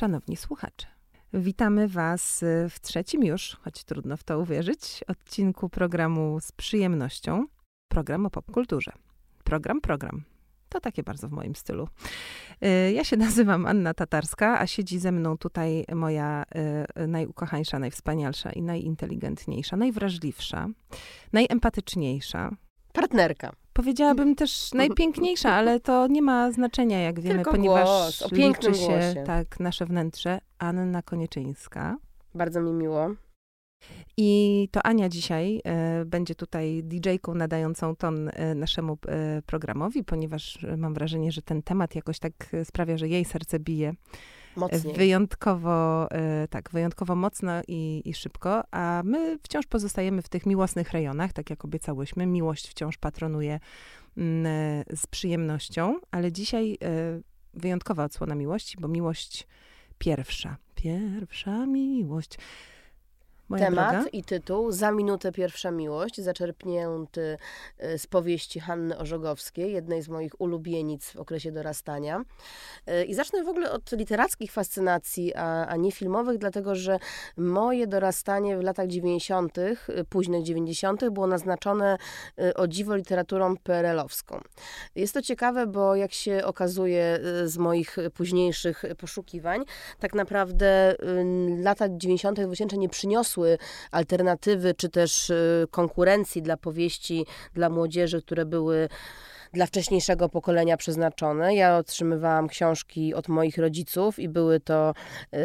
szanowni słuchacze. Witamy Was w trzecim już, choć trudno w to uwierzyć, odcinku programu z przyjemnością. Program o popkulturze. Program, program. To takie bardzo w moim stylu. Y, ja się nazywam Anna Tatarska, a siedzi ze mną tutaj moja y, najukochańsza, najwspanialsza i najinteligentniejsza, najwrażliwsza, najempatyczniejsza. Partnerka. Powiedziałabym też najpiękniejsza, ale to nie ma znaczenia, jak wiemy, Tylko ponieważ głos, o pięknym liczy się głosie. tak nasze wnętrze. Anna Konieczyńska. Bardzo mi miło. I to Ania dzisiaj e, będzie tutaj DJ-ką nadającą ton e, naszemu e, programowi, ponieważ mam wrażenie, że ten temat jakoś tak sprawia, że jej serce bije Mocniej. wyjątkowo, e, tak, wyjątkowo mocno i, i szybko, a my wciąż pozostajemy w tych miłosnych rejonach, tak jak obiecałyśmy. Miłość wciąż patronuje mm, e, z przyjemnością, ale dzisiaj e, wyjątkowa odsłona miłości, bo miłość pierwsza. Pierwsza miłość. Moja Temat droga, i tytuł Za minutę pierwsza miłość, zaczerpnięty y, z powieści Hanny Orzogowskiej, jednej z moich ulubienic w okresie dorastania. Y, I zacznę w ogóle od literackich fascynacji, a, a nie filmowych, dlatego że moje dorastanie w latach 90., y, późnych 90., było naznaczone o dziwo literaturą PRL-owską. Jest to ciekawe, bo jak się okazuje z moich późniejszych poszukiwań, tak naprawdę lata 90., 2000 nie przyniosły alternatywy, czy też y, konkurencji dla powieści dla młodzieży, które były dla wcześniejszego pokolenia przeznaczone. Ja otrzymywałam książki od moich rodziców i były to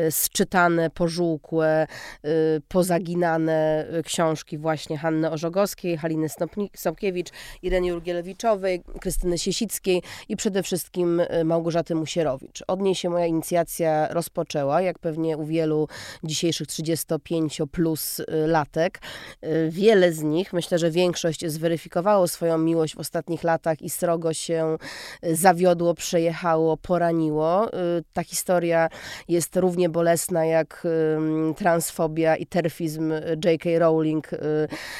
y, sczytane, pożółkłe, y, pozaginane y, książki właśnie Hanny Orzogowskiej, Haliny Stopkiewicz, Ireny Jurgielewiczowej, Krystyny Siesickiej i przede wszystkim y, Małgorzaty Musierowicz. Od niej się moja inicjacja rozpoczęła, jak pewnie u wielu dzisiejszych 35 plus y, latek. Y, Wiele z nich, myślę, że większość zweryfikowało swoją miłość w ostatnich latach i srogo się y, zawiodło, przejechało, poraniło. Y, Ta historia jest równie bolesna jak transfobia i terfizm J.K. Rowling, y,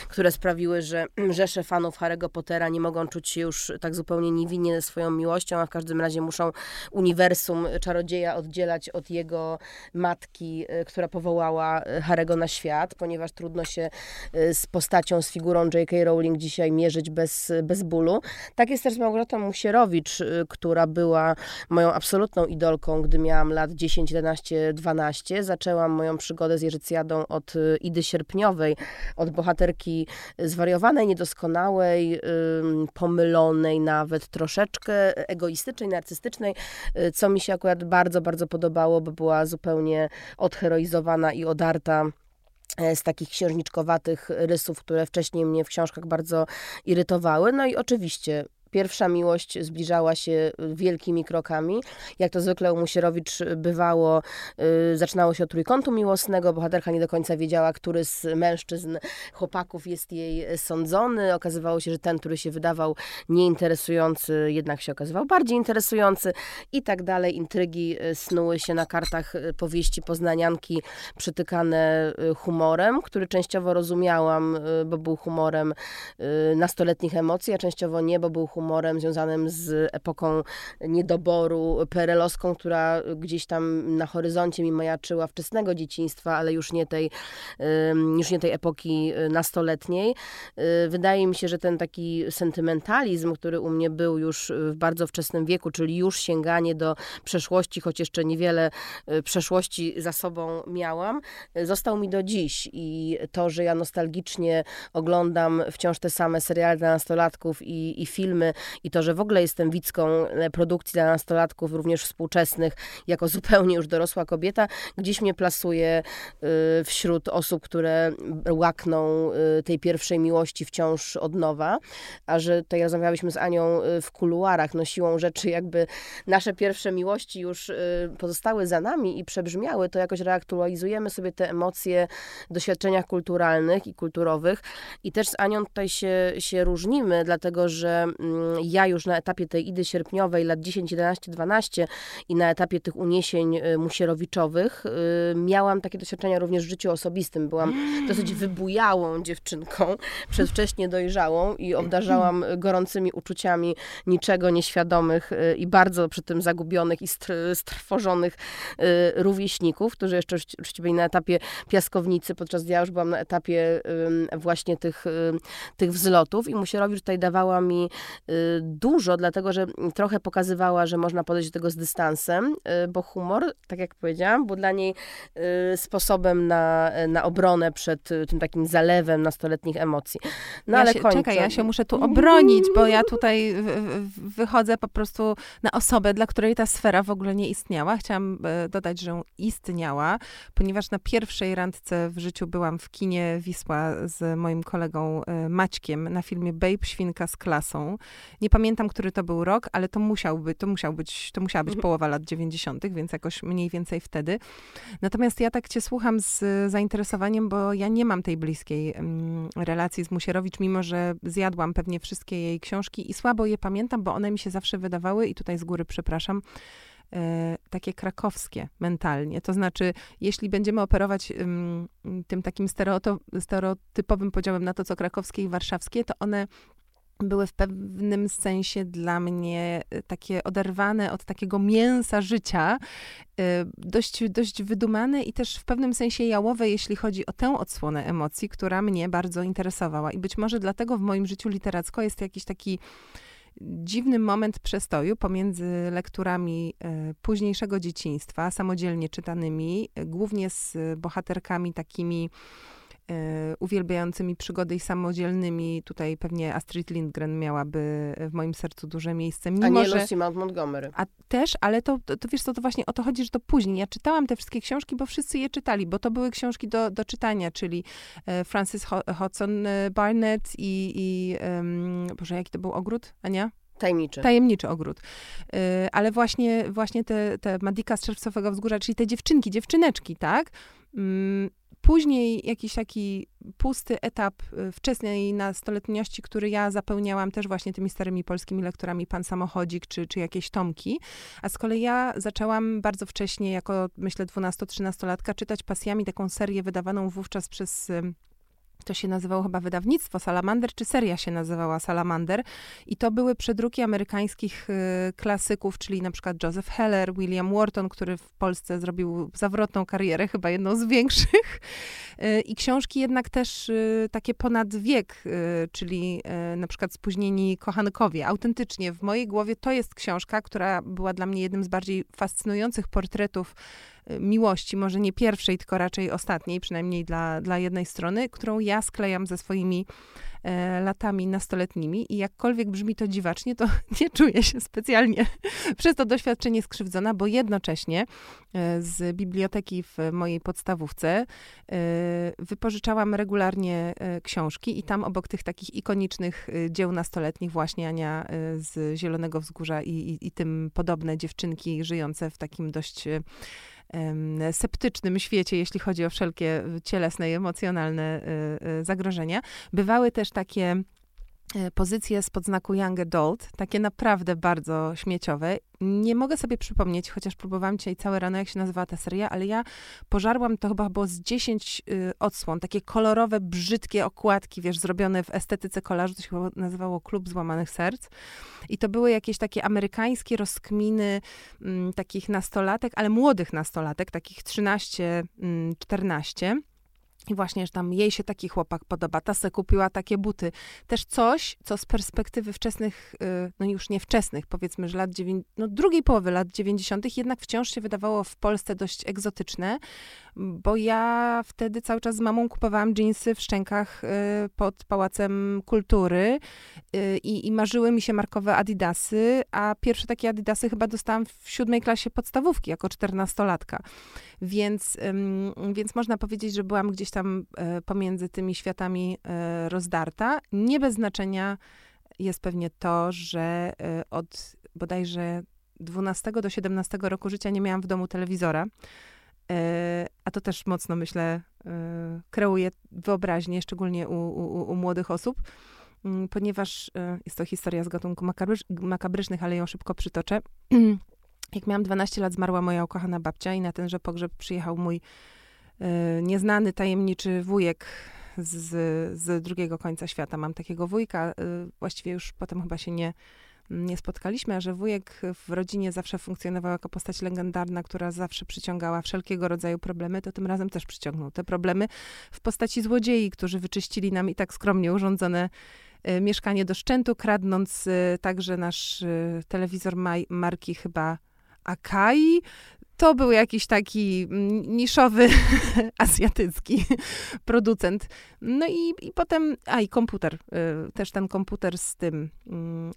które sprawiły, że rzesze fanów Harry'ego Pottera nie mogą czuć się już tak zupełnie niewinnie swoją miłością, a w każdym razie muszą uniwersum czarodzieja oddzielać od jego matki, y, która powołała y, Harego na świat, ponieważ trudno się y, z postacią, z figurą J.K. Rowling dzisiaj mierzyć bez, bez bólu. Tak jest też z Małgorzatą Musierowicz, y, która była moją absolutną idolką, gdy miałam lat 10, 11, 12. Zaczęłam moją przygodę z Jerzycjadą od y, Idy Sierpniowej, od bohaterki zwariowanej, niedoskonałej, pomylonej nawet, troszeczkę egoistycznej, narcystycznej, y, co mi się akurat bardzo, bardzo podobało, bo była zupełnie odheroizowana i odarta e, z takich księżniczkowatych rysów, które wcześniej mnie w książkach bardzo irytowały. No i oczywiście pierwsza miłość zbliżała się wielkimi krokami. Jak to zwykle u Musierowicz bywało, y, zaczynało się od trójkątu miłosnego. Bohaterka nie do końca wiedziała, który z mężczyzn, chłopaków jest jej sądzony. Okazywało się, że ten, który się wydawał nieinteresujący, jednak się okazywał bardziej interesujący i tak dalej. Intrygi y, snuły się na kartach y, powieści poznanianki przytykane y, humorem, który częściowo rozumiałam, y, bo był humorem y, nastoletnich emocji, a częściowo nie, bo był humorem związanym z epoką niedoboru perelowską, która gdzieś tam na horyzoncie mi majaczyła wczesnego dzieciństwa, ale już nie tej, już nie tej epoki y, nastoletniej. Y, Wydaje mi się, że ten taki sentymentalizm, który u mnie był już w bardzo wczesnym wieku, czyli już sięganie do przeszłości, choć jeszcze niewiele y, przeszłości za sobą miałam, został mi do dziś i to, że ja nostalgicznie oglądam wciąż te same seriale dla nastolatków i, i filmy i to, że w ogóle jestem widzką e, produkcji dla nastolatków, również współczesnych, jako zupełnie już dorosła kobieta, gdzieś mnie plasuje y, wśród osób, które łakną y, tej pierwszej miłości wciąż od nowa, a że tutaj rozmawiałyśmy z Anią y, w kuluarach, no siłą rzeczy jakby nasze pierwsze miłości już pozostały za nami i przebrzmiały, to jakoś reaktualizujemy sobie te emocje w doświadczeniach kulturalnych i kulturowych. I też z Anią tutaj się, się różnimy, dlatego że mm, ja już na etapie tej idy sierpniowej lat 10, 11, 12 i na etapie tych uniesień y, musierowiczowych y, miałam takie doświadczenia również w życiu osobistym. Byłam dosyć wybujałą dziewczynką, przedwcześnie dojrzałą i obdarzałam gorącymi uczuciami niczego nieświadomych y, i bardzo przy tym zagubionych i strwożonych rówieśników, którzy jeszcze oczywiście byli na etapie piaskownicy, podczas gdy ja już byłam na etapie właśnie tych, tych wzlotów. I Musierowicz tutaj dawała mi dużo, dlatego że trochę pokazywała, że można podejść do tego z dystansem, bo humor, tak jak powiedziałam, był dla niej sposobem na, na obronę przed tym takim zalewem nastoletnich emocji. No ja ale się, kończę. Czekaj, ja się muszę tu obronić, bo ja tutaj wychodzę po prostu na osobę, dla której ta sfera w ogóle nie istniała. Chciałam e, dodać, że istniała, ponieważ na pierwszej randce w życiu byłam w kinie Wisła z moim kolegą e, Maćkiem na filmie Babe Świnka z klasą. Nie pamiętam, który to był rok, ale to musiał być, to musiał być, to musiała być mhm. połowa lat 90., więc jakoś mniej więcej wtedy. Natomiast ja tak cię słucham z zainteresowaniem, bo ja nie mam tej bliskiej relacji z Musierowicz, mimo że zjadłam pewnie wszystkie jej książki i słabo je pamiętam, bo one mi się zawsze wydawały, i tutaj z góry przepraszam, e, takie krakowskie mentalnie. To znaczy, jeśli będziemy operować tym takim stereotypowym podziałem na to, co krakowskie i warszawskie, to one były w pewnym sensie dla mnie e, takie oderwane od takiego mięsa życia, e, dość, dość wydumane i też w pewnym sensie jałowe, jeśli chodzi o tę odsłonę emocji, która mnie bardzo interesowała. I być może dlatego w moim życiu literacko jest jakiś taki dziwny moment przestoju pomiędzy lekturami e, późniejszego dzieciństwa, samodzielnie czytanymi, głównie z bohaterkami takimi uwielbiającymi przygody i samodzielnymi. Tutaj pewnie Astrid Lindgren miałaby w moim sercu duże miejsce. Mimo, a nie że, Lucy Mount Montgomery. A też, ale to, to, to wiesz co, to właśnie o to chodzi, że to później. Ja czytałam te wszystkie książki, bo wszyscy je czytali, bo to były książki do, do czytania, czyli e, Francis Hodgson e, Barnett i, i um, Boże, jaki to był ogród, Ania? Tajemniczy. Tajemniczy ogród. ale właśnie, właśnie te, te Madika z Czerwcowego Wzgórza, czyli te dziewczynki, dziewczyneczki, tak? Mm, Później jakiś taki pusty etap y, wczesnej nastoletniości, który ja zapełniałam też właśnie tymi starymi polskimi lekturami, Pan Samochodzik czy, czy jakieś tomki. A z kolei ja zaczęłam bardzo wcześnie, jako myślę 12-13-latka, czytać pasjami taką serię wydawaną wówczas przez to się nazywało chyba wydawnictwo Salamander, czy seria się nazywała Salamander. I to były przedruki amerykańskich y, klasyków, czyli na przykład Joseph Heller, William Wharton, który w Polsce zrobił zawrotną karierę, chyba jedną z większych. Y, I książki jednak też y, takie ponad wiek, y, czyli y, na przykład Spóźnieni kochankowie. Autentycznie w mojej głowie to jest książka, która była dla mnie jednym z bardziej fascynujących portretów miłości, może nie pierwszej, tylko raczej ostatniej, przynajmniej dla, dla jednej strony, którą ja sklejam ze swoimi e, latami nastoletnimi. I jakkolwiek brzmi to dziwacznie, to nie czuję się specjalnie przez to doświadczenie skrzywdzona, bo jednocześnie e, z biblioteki w mojej podstawówce e, wypożyczałam regularnie e, książki i tam obok tych takich ikonicznych e, dzieł nastoletnich właśnie Ania e, z Zielonego Wzgórza i, i, i tym podobne dziewczynki żyjące w takim dość sceptycznym świecie, jeśli chodzi o wszelkie cielesne i emocjonalne y, y, zagrożenia. Bywały też takie pozycje spod znaku Young Adult, takie naprawdę bardzo śmieciowe. Nie mogę sobie przypomnieć, chociaż próbowałam dzisiaj całe rano, jak się nazywała ta seria, ale ja pożarłam, to chyba było z 10 y, odsłon, takie kolorowe, brzydkie okładki, wiesz, zrobione w estetyce kolażu, to się chyba nazywało Klub Złamanych Serc. I to były jakieś takie amerykańskie rozkminy mm, takich nastolatek, ale młodych nastolatek, takich 13, 14 mm, i właśnie, że tam jej się taki chłopak podoba, ta se kupiła takie buty. Też coś, co z perspektywy wczesnych, y, no już nie wczesnych, powiedzmy, że lat dziewięć, no drugiej połowy lat 90. jednak wciąż się wydawało w Polsce dość egzotyczne, bo ja wtedy cały czas z mamą kupowałam dżinsy w szczękach y, pod Pałacem Kultury y, i, i marzyły mi się markowe adidasy, a pierwsze takie adidasy chyba dostałam w siódmej klasie podstawówki, jako czternastolatka. Więc, więc można powiedzieć, że byłam gdzieś tam e, pomiędzy tymi światami e, rozdarta. Nie bez znaczenia jest pewnie to, że e, od bodajże 12 do 17 roku życia nie miałam w domu telewizora. A to też mocno, myślę, kreuje wyobraźnię, szczególnie u, u, u młodych osób. mm, ponieważ jest to historia z gatunku makabrycznych, ale ją szybko przytoczę. Jak miałam 12 lat, zmarła moja ukochana babcia i na tenże pogrzeb przyjechał mój nieznany, tajemniczy wujek z, z drugiego końca świata. Mam takiego wujka, y, właściwie już potem chyba się nie, nie spotkaliśmy, a że wujek w rodzinie zawsze funkcjonował jako postać legendarna, która zawsze przyciągała wszelkiego rodzaju problemy, to tym razem też przyciągnął te problemy w postaci złodziei, którzy wyczyścili nam i tak skromnie urządzone y, mieszkanie do szczętu, kradnąc także nasz telewizor marki chyba Akai, to był jakiś taki niszowy azjatycki producent. No i, i potem, a i komputer, y, też ten komputer z tym,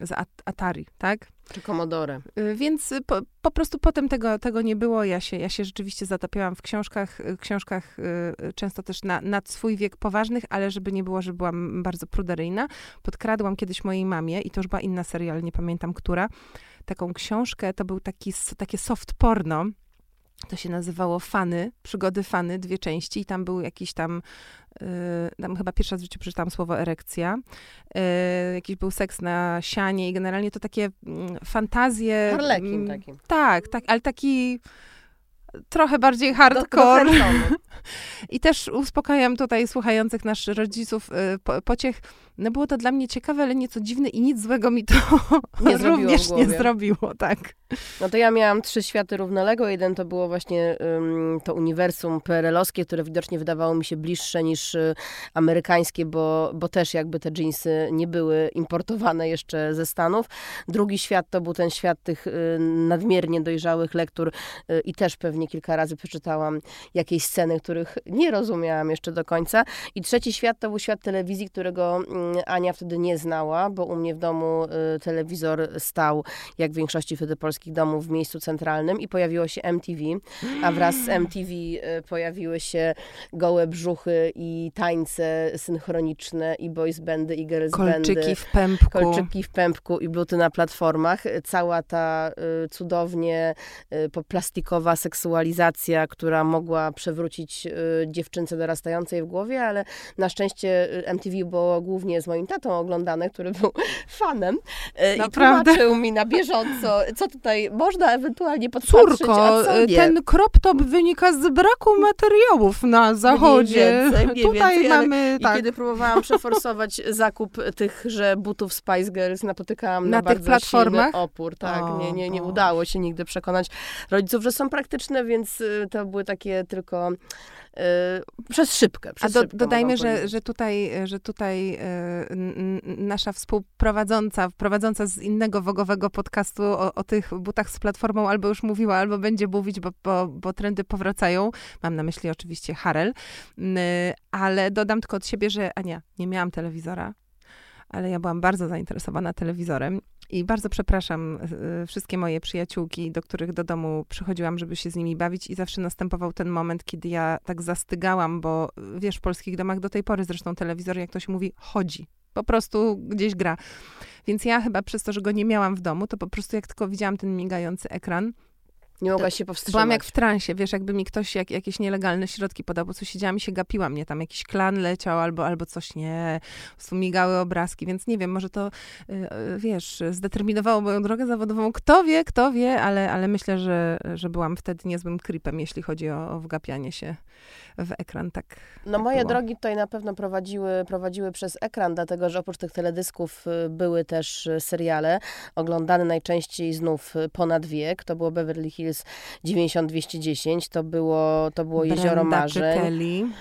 y, z Atari, tak? Czy Commodore. Y, więc po, po, prostu potem tego, tego nie było. Ja się, ja się rzeczywiście zatopiałam w książkach, y, książkach często też na, nad swój wiek poważnych, ale żeby nie było, że byłam bardzo pruderyjna. Podkradłam kiedyś mojej mamie i to już była inna serial, nie pamiętam która, taką książkę, to był taki, takie soft porno, to się nazywało Fany, Przygody Fany, dwie części i tam był jakiś tam, yy, tam chyba pierwszy raz w życiu przeczytałam słowo erekcja, yy, jakiś był seks na sianie i generalnie to takie yy, fantazje. Harlekin mm, taki. Tak, tak, ale taki trochę bardziej hardcore. Do, do I też uspokajam tutaj słuchających naszych rodziców y, po, pociech. No było to dla mnie ciekawe, ale nieco dziwne i nic złego mi to nie również nie zrobiło, tak. No to ja miałam trzy światy równoległe. Jeden to było właśnie um, to uniwersum PRL-owskie, które widocznie wydawało mi się bliższe niż y, amerykańskie, bo, bo też jakby te jeansy nie były importowane jeszcze ze Stanów. Drugi świat to był ten świat tych y, nadmiernie dojrzałych lektur y, i też pewnie kilka razy przeczytałam jakieś sceny, których nie rozumiałam jeszcze do końca. I trzeci świat to był świat telewizji, którego Ania wtedy nie znała, bo u mnie w domu y, telewizor stał, jak w większości wtedy polskich domów, w miejscu centralnym i pojawiło się MTV, a wraz z MTV y, pojawiły się gołe brzuchy i tańce synchroniczne i boys bandy i girls Kolczyki bandy. w pępku. Kolczyki w pępku i bluty na platformach. Cała ta y, cudownie plastikowa seksualizacja, która mogła przewrócić dziewczynce dorastającej w głowie, ale na szczęście MTV było głównie z moim tatą oglądane, który był fanem y, Naprawdę? i tłumaczył mi na bieżąco, co tutaj można ewentualnie podpatrzeć, Córko, ten crop top wynika z braku materiałów na zachodzie. Mniej więcej, mniej tutaj więcej, mamy, tak. I kiedy próbowałam przeforsować zakup tychże butów Spice Girls, napotykałam na, na bardzo platformach? opór. Tak, o, nie, nie, nie udało się nigdy przekonać rodziców, że są praktyczne, więc to były takie tylko Y, przez szybkę. Przez A do, dodajmy, że, że tutaj, że tutaj y, nasza współprowadząca, prowadząca z innego wogowego podcastu o, o, tych butach z platformą albo już mówiła, albo będzie mówić, bo, bo, bo trendy powracają. Mam na myśli oczywiście Harel. Y, ale dodam tylko od siebie, że Ania, nie miałam telewizora, ale ja byłam bardzo zainteresowana telewizorem i bardzo przepraszam y, wszystkie moje przyjaciółki, do których do domu przychodziłam, żeby się z nimi bawić i zawsze następował ten moment, kiedy ja tak zastygałam, bo wiesz, w polskich domach do tej pory zresztą telewizor, jak ktoś mówi, chodzi. Po prostu gdzieś gra. Więc ja chyba przez to, że go nie miałam w domu, to po prostu jak tylko widziałam ten migający ekran, nie mogłaś się powstrzymać. Byłam jak w transie, wiesz, jakby mi ktoś jak, jakieś nielegalne środki podał, bo co siedziałam i się gapiła mnie, tam jakiś klan leciał albo, albo coś, nie, migały obrazki, więc nie wiem, może to, yy, wiesz, zdeterminowało moją drogę zawodową, kto wie, kto wie, ale, ale myślę, że, że byłam wtedy niezłym creepem, jeśli chodzi o, o wgapianie się w ekran, tak No tak moje było. drogi tutaj na pewno prowadziły, prowadziły przez ekran, dlatego, że oprócz tych teledysków y, były też y, seriale, oglądane najczęściej znów y, ponad wiek, to było Beverly Hills 90210, to było, to było Brenda Jezioro Marzeń.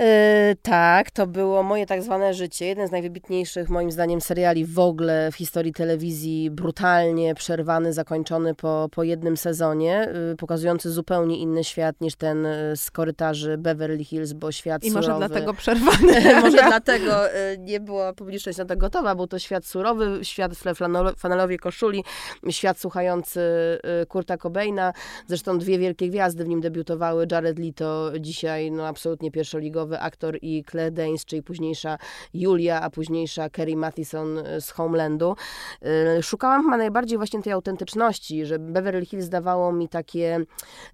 Yy, tak, to było moje tak zwane życie. Jeden z najwybitniejszych, moim zdaniem, seriali w ogóle w historii telewizji. Brutalnie przerwany, zakończony po, po jednym sezonie, yy, pokazujący zupełnie inny świat niż ten yy, z korytarzy Beverly Hills, bo świat I surowy. może dlatego przerwany. może dlatego nie była publiczność na to gotowa. Był to świat surowy, świat w flanelowej koszuli, świat słuchający Kurta Cobaina. Zresztą dwie wielkie gwiazdy w nim debiutowały. Jared Leto, dzisiaj no absolutnie pierwszoligowy aktor i Claire Danes, czyli późniejsza Julia, a późniejsza Kerry Mathison z Homelandu. Szukałam chyba najbardziej właśnie tej autentyczności, że Beverly Hills dawało mi takie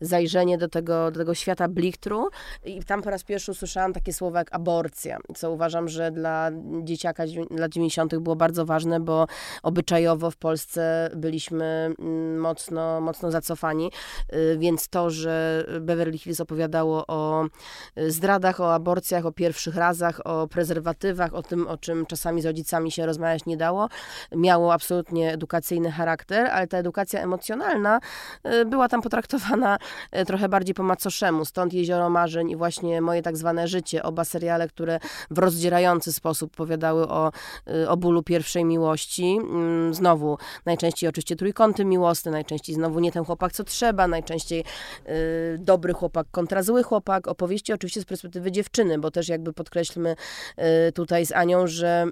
zajrzenie do tego, do tego świata blichtru i tam po raz pierwszy usłyszałam takie słowa jak aborcja, co uważam, że dla dzieciaka lat 90. było bardzo ważne, bo obyczajowo w Polsce byliśmy mm, mocno, mocno zacofani, y, więc to, że Beverly Hills opowiadało o zdradach, o aborcjach, o pierwszych razach, o prezerwatywach, o tym, o czym czasami z rodzicami się rozmawiać nie dało, miało absolutnie edukacyjny charakter, ale ta edukacja emocjonalna y, była tam potraktowana trochę bardziej po macoszemu. Stąd Jezioro Marzeń i właśnie moje tak zwane życie. Oba seriale, które w rozdzierający sposób opowiadały o, o bólu pierwszej miłości. Mm, znowu, najczęściej oczywiście trójkąty miłosne, najczęściej znowu nie ten chłopak, co trzeba, najczęściej y, dobry chłopak kontra zły chłopak. Opowieści oczywiście z perspektywy dziewczyny, bo też jakby podkreślmy y, tutaj z Anią, że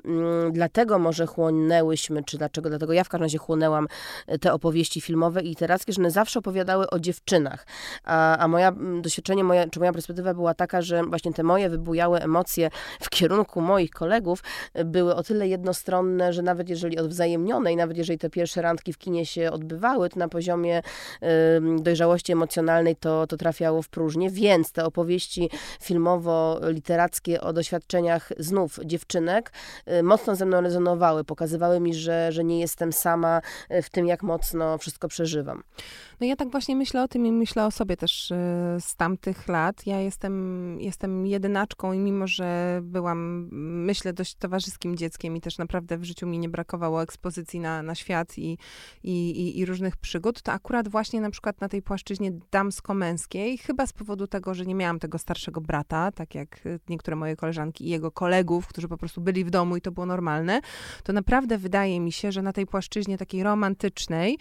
y, dlatego może chłonęłyśmy, czy dlaczego, dlatego ja w każdym razie chłonęłam y, te opowieści filmowe i literackie, że one zawsze opowiadały o dziewczynach. A, a moja doświadczenie, moja, czy moja perspektywa była taka, że właśnie te moje wybujałe emocje w kierunku moich kolegów y, były o tyle jednostronne, że nawet jeżeli odwzajemnione i nawet jeżeli te pierwsze randki w kinie się odbywały, to na poziomie dojrzałości emocjonalnej to, to trafiało w próżnię, więc te opowieści filmowo-literackie o doświadczeniach znów dziewczynek y, mocno ze mną rezonowały, pokazywały mi, że, że nie jestem sama y, w tym, jak mocno wszystko przeżywam. No ja tak właśnie myślę o tym i myślę o sobie też y, z tamtych lat. Ja jestem, jestem jedynaczką i mimo, że byłam, myślę, dość towarzyskim dzieckiem i też naprawdę w życiu mi nie brakowało ekspozycji na, na świat i, i, i, i różnych przygód, to akurat właśnie na przykład na tej płaszczyźnie damsko-męskiej, chyba z powodu tego, że nie miałam tego starszego brata, tak jak niektóre moje koleżanki i jego kolegów, którzy po prostu byli w domu i to było normalne, to naprawdę wydaje mi się, że na tej płaszczyźnie takiej romantycznej,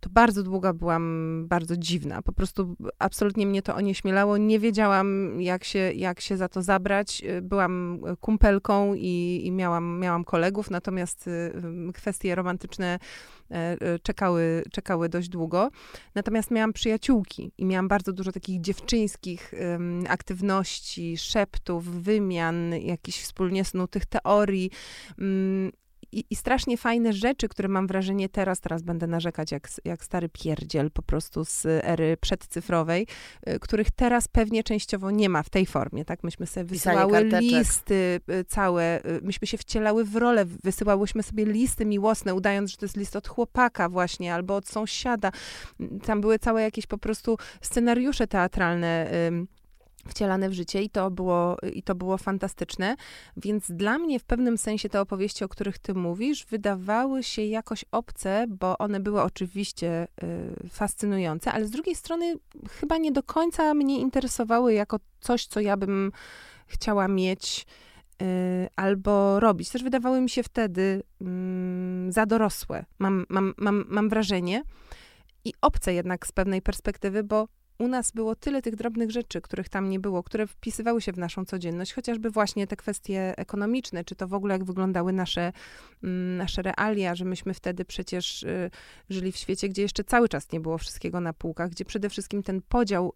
to bardzo długo byłam bardzo dziwna. Po prostu absolutnie mnie to onieśmielało. Nie wiedziałam, jak się, jak się za to zabrać. Byłam kumpelką i, i miałam, miałam kolegów, natomiast y, kwestie romantyczne e, e, czekały, czekały dość długo. Natomiast miałam przyjaciółki i miałam bardzo dużo takich dziewczyńskich aktywności, szeptów, wymian, jakichś wspólnie snutych teorii. I, i, strasznie fajne rzeczy, które mam wrażenie teraz, teraz będę narzekać jak, jak stary pierdziel po prostu z ery przedcyfrowej, y, których teraz pewnie częściowo nie ma w tej formie, tak? Myśmy sobie wysyłały listy y, całe, y, myśmy się wcielały w rolę, wysyłałyśmy sobie listy miłosne, udając, że to jest list od chłopaka właśnie, albo od sąsiada. Tam były całe jakieś po prostu scenariusze teatralne, wcielane w życie i to, było, i to było fantastyczne. Więc dla mnie w pewnym sensie te opowieści, o których ty mówisz, wydawały się jakoś obce, bo one były oczywiście y, fascynujące, ale z drugiej strony chyba nie do końca mnie interesowały jako coś, co ja bym chciała mieć y, albo robić. Też wydawały mi się wtedy y, za dorosłe, mam, mam, mam, mam wrażenie. I obce jednak z pewnej perspektywy, bo u nas było tyle tych drobnych rzeczy, których tam nie było, które wpisywały się w naszą codzienność, chociażby właśnie te kwestie ekonomiczne, czy to w ogóle jak wyglądały nasze, mm, nasze realia, że myśmy wtedy przecież y, żyli w świecie, gdzie jeszcze cały czas nie było wszystkiego na półkach, gdzie przede wszystkim ten podział,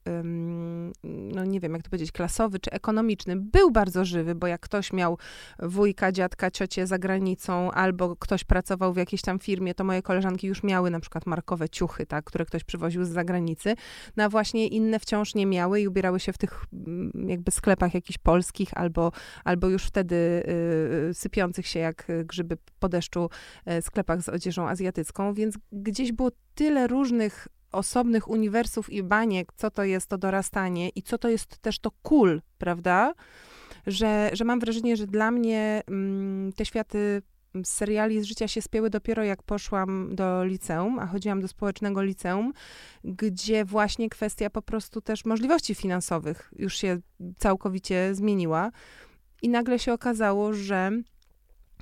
no nie wiem jak to powiedzieć, klasowy czy ekonomiczny był bardzo żywy, bo jak ktoś miał wujka, dziadka, ciocię za granicą, albo ktoś pracował w jakiejś tam firmie, to moje koleżanki już miały na przykład markowe ciuchy, tak, które ktoś przywoził z zagranicy, no właśnie właśnie inne wciąż nie miały i ubierały się w tych mm, jakby sklepach jakichś polskich albo, albo już wtedy y, sypiących się jak grzyby po deszczu y, sklepach z odzieżą azjatycką, więc gdzieś było tyle różnych osobnych uniwersów i baniek, co to jest to dorastanie i co to jest też to kul, prawda? Że, że mam wrażenie, że dla mnie mm, te światy seriali z życia się spięły dopiero jak poszłam do liceum, a chodziłam do społecznego liceum, gdzie właśnie kwestia po prostu też możliwości finansowych już się całkowicie zmieniła. I nagle się okazało, że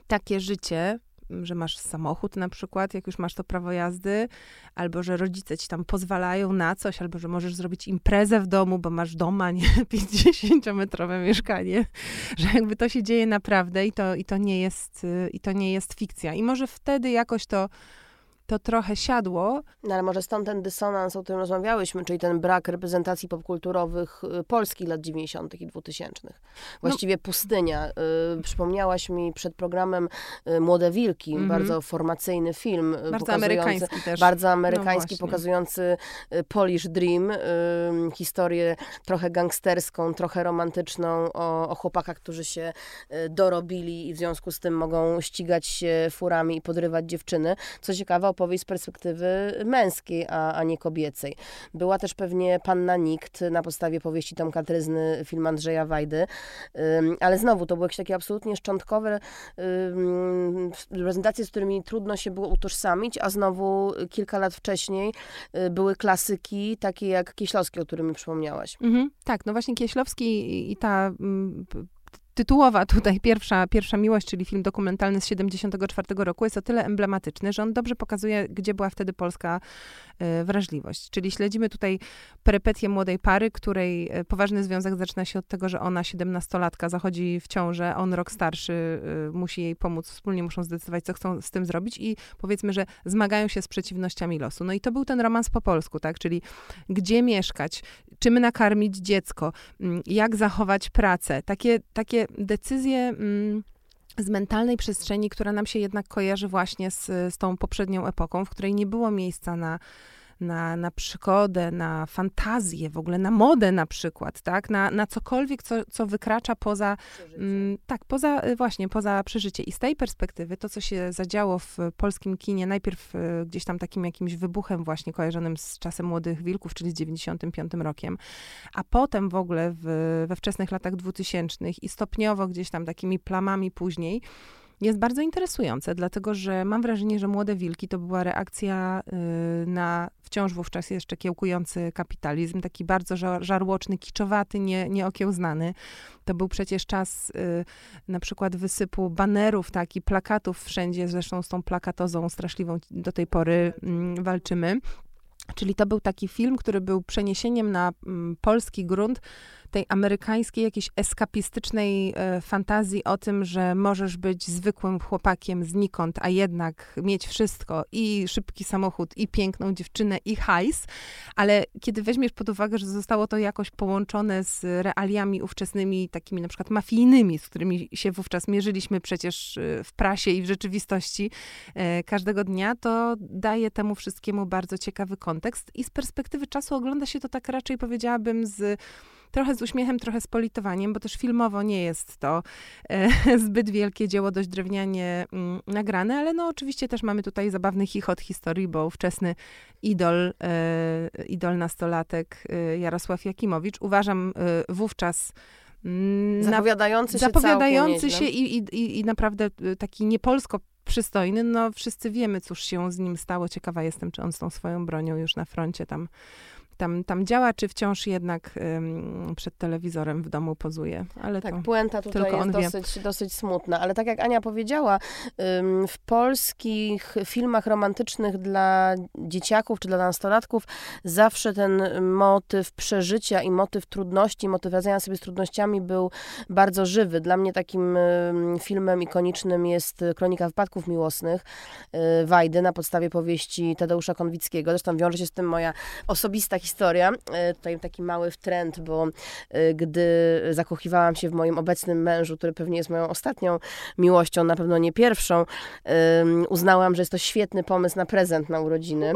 takie życie że masz samochód na przykład, jak już masz to prawo jazdy, albo że rodzice ci tam pozwalają na coś, albo że możesz zrobić imprezę w domu, bo masz doma, nie 50-metrowe mieszkanie, że jakby to się dzieje naprawdę i to, i to nie jest, i to nie jest fikcja. I może wtedy jakoś to to trochę siadło. No ale może stąd ten dysonans, o którym rozmawiałyśmy, czyli ten brak reprezentacji popkulturowych y, Polski lat 90. i 2000. No. Właściwie no. pustynia. Y, przypomniałaś mi przed programem y, Młode Wilki, mm -hmm. bardzo formacyjny film. Bardzo amerykański też. Bardzo amerykański, no pokazujący Polish Dream, historię trochę gangsterską, trochę romantyczną o, o chłopakach, którzy się dorobili i w związku z tym mogą ścigać się furami i podrywać dziewczyny. Co ciekawe, opowieść z perspektywy męskiej, a, a nie kobiecej. Była też pewnie Panna Nikt na podstawie powieści Tomka Tryzny, film Andrzeja Wajdy, ale znowu to były jakieś takie absolutnie szczątkowe prezentacje, z którymi trudno się było utożsamić, a znowu kilka lat wcześniej y, były klasyki takie jak Kieślowski, o którym mi przypomniałaś. Mhm, tak, no właśnie Kieślowski i ta mm, tytułowa tutaj pierwsza, pierwsza miłość, czyli film dokumentalny z 74 roku, jest o tyle emblematyczny, że on dobrze pokazuje, gdzie była wtedy polska wrażliwość. Czyli śledzimy tutaj perypetię młodej pary, której y, poważny związek zaczyna się od tego, że ona, 17-latka, zachodzi w ciążę, on rok starszy y, musi jej pomóc, wspólnie muszą zdecydować, co chcą z tym zrobić i powiedzmy, że zmagają się z przeciwnościami losu. No i to był ten romans po polsku, tak? Czyli gdzie mieszkać, czym nakarmić dziecko, mm, jak zachować pracę. Takie, takie decyzje mm, z mentalnej przestrzeni, która nam się jednak kojarzy właśnie z, z tą poprzednią epoką, w której nie było miejsca na na, na przygodę, na fantazję, w ogóle na modę na przykład, tak? Na, na cokolwiek, co, co wykracza poza, mm, tak, poza, y, właśnie, poza przeżycie. I z tej perspektywy to, co się zadziało w polskim kinie, najpierw y, gdzieś tam takim jakimś wybuchem właśnie kojarzonym z czasem Młodych Wilków, czyli z 95 rokiem, a potem w ogóle w, we wczesnych latach 2000 i stopniowo gdzieś tam takimi plamami później, jest bardzo interesujące, dlatego że mam wrażenie, że Młode Wilki to była reakcja y, na wciąż wówczas jeszcze kiełkujący kapitalizm, taki bardzo żarłoczny, kiczowaty, nie, nieokiełznany. To był przecież czas y, na przykład wysypu banerów, tak, i plakatów wszędzie, zresztą z tą plakatozą straszliwą do tej pory mm, walczymy. Czyli to był taki film, który był przeniesieniem na mm, polski grunt tej amerykańskiej, jakiejś eskapistycznej e, fantazji o tym, że możesz być zwykłym chłopakiem znikąd, a jednak mieć wszystko i szybki samochód, i piękną dziewczynę, i hajs, ale kiedy weźmiesz pod uwagę, że zostało to jakoś połączone z realiami ówczesnymi, takimi na przykład mafijnymi, z którymi się wówczas mierzyliśmy przecież e, w prasie i w rzeczywistości e, każdego dnia, to daje temu wszystkiemu bardzo ciekawy kontekst. I z perspektywy czasu ogląda się to tak raczej, powiedziałabym, z trochę z uśmiechem, trochę z politowaniem, bo też filmowo nie jest to e, zbyt wielkie dzieło, dość drewnianie mm, nagrane, ale no oczywiście też mamy tutaj zabawny chichot historii, bo ówczesny idol, e, idol nastolatek e, Jarosław Jakimowicz, uważam e, wówczas mm, zapowiadający się, zapowiadający się i, i, i naprawdę e, taki niepolsko przystojny, no wszyscy wiemy, cóż się z nim stało. Ciekawa jestem, czy on z tą swoją bronią już na froncie tam tam, tam działa, czy wciąż jednak ym, przed telewizorem w domu pozuje. Ale tak, puenta tutaj jest dosyć, dosyć smutna, ale tak jak Ania powiedziała, ym, w polskich filmach romantycznych dla dzieciaków czy dla nastolatków zawsze ten motyw przeżycia i motyw trudności, motyw radzenia sobie z trudnościami był bardzo żywy. Dla mnie takim ym, filmem ikonicznym jest Kronika Wypadków Miłosnych y, Wajdy na podstawie powieści Tadeusza Konwickiego. Zresztą wiąże się z tym moja osobista historia historia. E, tutaj taki mały trend, bo e, gdy zakochiwałam się w moim obecnym mężu, który pewnie jest moją ostatnią miłością, na pewno nie pierwszą, uznałam, że jest to świetny pomysł na prezent na urodziny.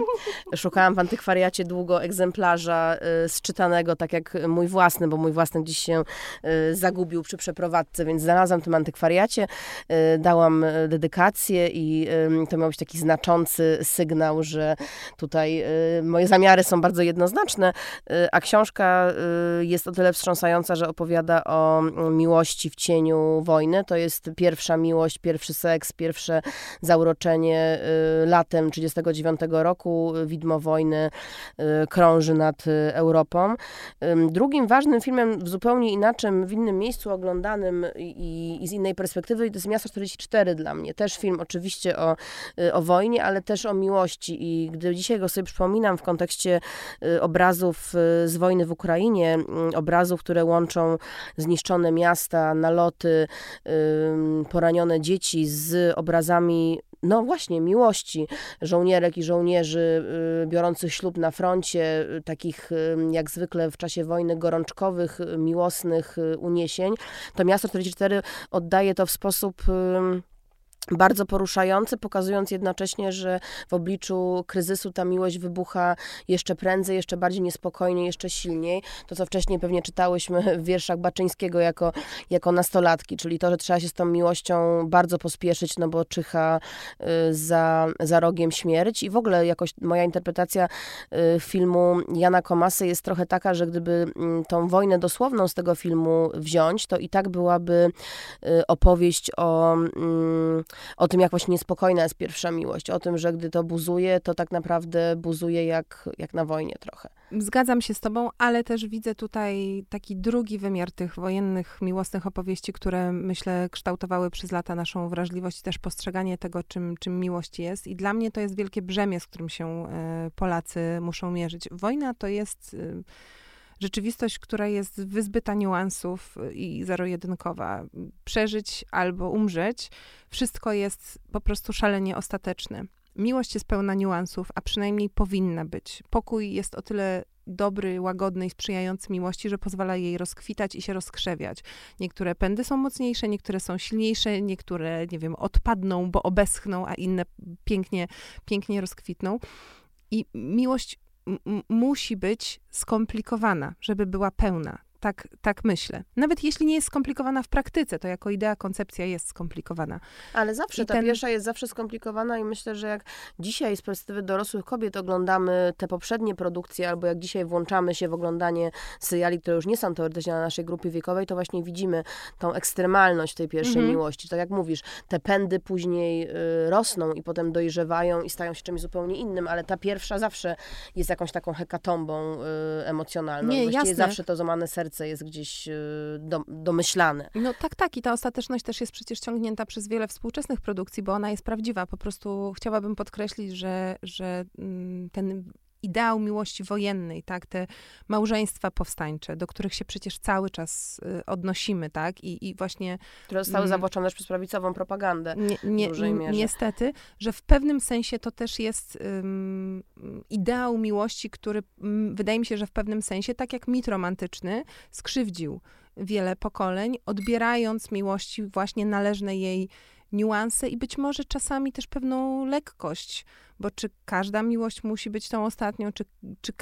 Szukałam w antykwariacie długo egzemplarza e, sczytanego, tak jak mój własny, bo mój własny dziś się zagubił przy przeprowadzce, więc znalazłam w tym antykwariacie, dałam dedykację i to miał być taki znaczący sygnał, że tutaj moje zamiary są bardzo jednoznaczne Y, a książka y, jest o tyle wstrząsająca, że opowiada o miłości w cieniu wojny. To jest pierwsza miłość, pierwszy seks, pierwsze zauroczenie y, latem 1939 roku. Widmo wojny krąży nad Europą. Drugim ważnym filmem, w zupełnie inaczej, w innym miejscu oglądanym i, i z innej perspektywy, to jest Miasto 44 dla mnie. Też film oczywiście o, o wojnie, ale też o miłości. I gdy dzisiaj go sobie przypominam w kontekście obrazów y, z wojny w Ukrainie, mm, obrazów, które łączą zniszczone miasta, naloty, poranione dzieci z obrazami no właśnie, miłości żołnierek i żołnierzy y, biorących ślub na froncie, y, takich jak zwykle w czasie wojny gorączkowych, miłosnych uniesień, to Miasto 44 oddaje to w sposób bardzo poruszający, pokazując jednocześnie, że w obliczu kryzysu ta miłość wybucha jeszcze prędzej, jeszcze bardziej niespokojnie, jeszcze silniej. To, co wcześniej pewnie czytałyśmy w wierszach Baczyńskiego jako, jako nastolatki, czyli to, że trzeba się z tą miłością bardzo pospieszyć, no bo czyha y, za, za rogiem śmierć. I w ogóle jakoś moja interpretacja y, filmu Jana Komasy jest trochę taka, że gdyby mm, tą wojnę dosłowną z tego filmu wziąć, to i tak byłaby y, opowieść o mm, o tym, jak właśnie niespokojna jest pierwsza miłość, o tym, że gdy to buzuje, to tak naprawdę buzuje jak, jak na wojnie trochę. Zgadzam się z tobą, ale też widzę tutaj taki drugi wymiar tych wojennych, miłosnych opowieści, które myślę kształtowały przez lata naszą wrażliwość i też postrzeganie tego, czym, czym miłość jest. I dla mnie to jest wielkie brzemię, z którym się y, Polacy muszą mierzyć. Wojna to jest... Y, rzeczywistość, która jest wyzbyta niuansów i zero-jedynkowa. Przeżyć albo umrzeć, wszystko jest po prostu szalenie ostateczne. Miłość jest pełna niuansów, a przynajmniej powinna być. Pokój jest o tyle dobry, łagodny i sprzyjający miłości, że pozwala jej rozkwitać i się rozkrzewiać. Niektóre pędy są mocniejsze, niektóre są silniejsze, niektóre, nie wiem, odpadną, bo obeschną, a inne pięknie, pięknie rozkwitną. I miłość musi być skomplikowana, żeby była pełna. Tak, tak myślę. Nawet jeśli nie jest skomplikowana w praktyce, to jako idea, koncepcja jest skomplikowana. Ale zawsze, I ta ten... pierwsza jest zawsze skomplikowana i myślę, że jak dzisiaj z perspektywy dorosłych kobiet oglądamy te poprzednie produkcje, albo jak dzisiaj włączamy się w oglądanie seriali, które już nie są teoretycznie na naszej grupie wiekowej, to właśnie widzimy tą ekstremalność tej pierwszej mhm. miłości. Tak jak mówisz, te pędy później y, rosną i potem dojrzewają i stają się czymś zupełnie innym, ale ta pierwsza zawsze jest jakąś taką hekatombą y, emocjonalną. Nie, Właściwie jasne. zawsze to złamane serce serce jest gdzieś y, do, domyślane. No tak, tak. I ta ostateczność też jest przecież ciągnięta przez wiele współczesnych produkcji, bo ona jest prawdziwa. Po prostu chciałabym podkreślić, że, że mm, ten ideał miłości wojennej, tak, te małżeństwa powstańcze, do których się przecież cały czas y, odnosimy, tak, i, i właśnie... Które zostały mm, też przez prawicową propagandę nie, nie, w dużej mierze. Niestety, że w pewnym sensie to też jest um, ideał miłości, który um, wydaje mi się, że w pewnym sensie, tak jak mit romantyczny, skrzywdził wiele pokoleń, odbierając miłości właśnie należne jej niuanse i być może czasami też pewną lekkość, bo czy każda miłość musi być tą ostatnią, czy, czy,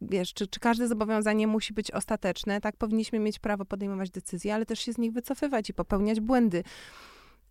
wiesz, czy, czy każde zobowiązanie musi być ostateczne, tak powinniśmy mieć prawo podejmować decyzje, ale też się z nich wycofywać i popełniać błędy.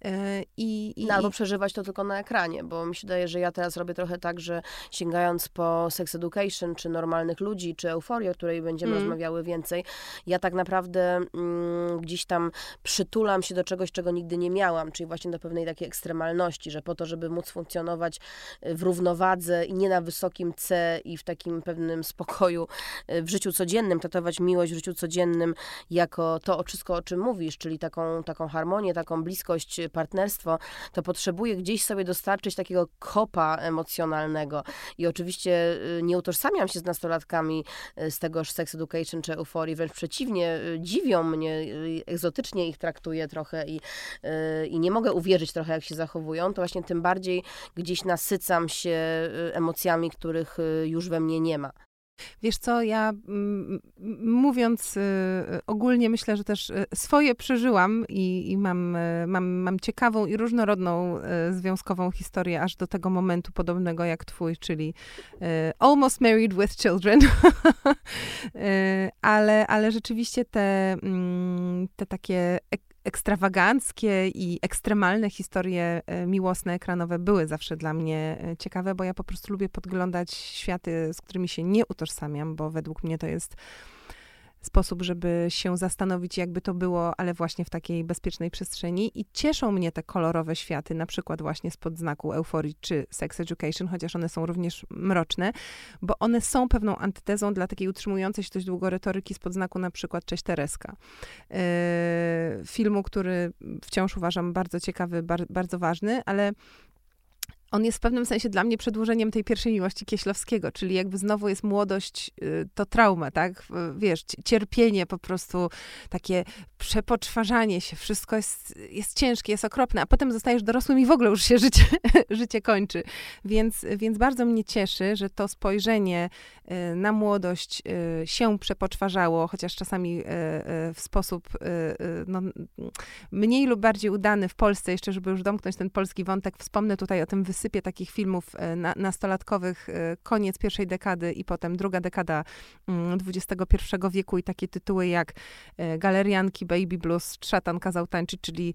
E, I, i, no, albo przeżywać to tylko na ekranie, bo mi się wydaje, że ja teraz robię trochę tak, że sięgając po Sex Education, czy Normalnych Ludzi, czy Euforię, o której będziemy mm. rozmawiały więcej, ja tak naprawdę mm, gdzieś tam przytulam się do czegoś, czego nigdy nie miałam, czyli właśnie do pewnej takiej ekstremalności, że po to, żeby móc funkcjonować y, w równowadze i nie na wysokim C i w takim pewnym spokoju y, w życiu codziennym, traktować miłość w życiu codziennym jako to wszystko, o czym mówisz, czyli taką, taką harmonię, taką bliskość partnerstwo, to potrzebuje gdzieś sobie dostarczyć takiego kopa emocjonalnego. I oczywiście y, nie utożsamiam się z nastolatkami y, z tegoż sex education czy euforii, wręcz przeciwnie, y, dziwią mnie, egzotycznie ich traktuję trochę i, i nie mogę uwierzyć trochę, jak się zachowują, to właśnie tym bardziej gdzieś nasycam się emocjami, których już we mnie nie ma. Wiesz co, ja mm, mówiąc y, ogólnie myślę, że też y, swoje przeżyłam i, i mam, y, mam, mam ciekawą i różnorodną związkową historię aż do tego momentu podobnego jak twój, czyli almost married with children. ale, ale rzeczywiście te, mm, te takie ekstrawaganckie i ekstremalne historie e, miłosne, ekranowe były zawsze dla mnie e, ciekawe, bo ja po prostu lubię podglądać światy, z którymi się nie utożsamiam, bo według mnie to jest sposób, żeby się zastanowić, jakby to było, ale właśnie w takiej bezpiecznej przestrzeni. I cieszą mnie te kolorowe światy, na przykład właśnie spod znaku euforii czy sex education, chociaż one są również mroczne, bo one są pewną antytezą dla takiej utrzymującej się dość długo retoryki spod znaku na przykład Cześć Tereska. Yy, filmu, który wciąż uważam bardzo ciekawy, bar bardzo ważny, ale on jest w pewnym sensie dla mnie przedłużeniem tej pierwszej miłości Kieślowskiego, czyli jakby znowu jest młodość, y, to trauma, tak? Wiesz, cierpienie po prostu, takie przepoczwarzanie się, wszystko jest, jest ciężkie, jest okropne, a potem zostajesz dorosłym i w ogóle już się życie, życie kończy. Więc, więc bardzo mnie cieszy, że to spojrzenie y, na młodość y, się przepoczwarzało, chociaż czasami w sposób no, mniej lub bardziej udany w Polsce, jeszcze żeby już domknąć ten polski wątek, wspomnę tutaj o tym wysypie takich filmów e, na, nastolatkowych, e, koniec pierwszej dekady i potem druga dekada XXI mm, wieku i takie tytuły jak e, Galerianki, Baby Blues, Szatan kazał tańczyć, czyli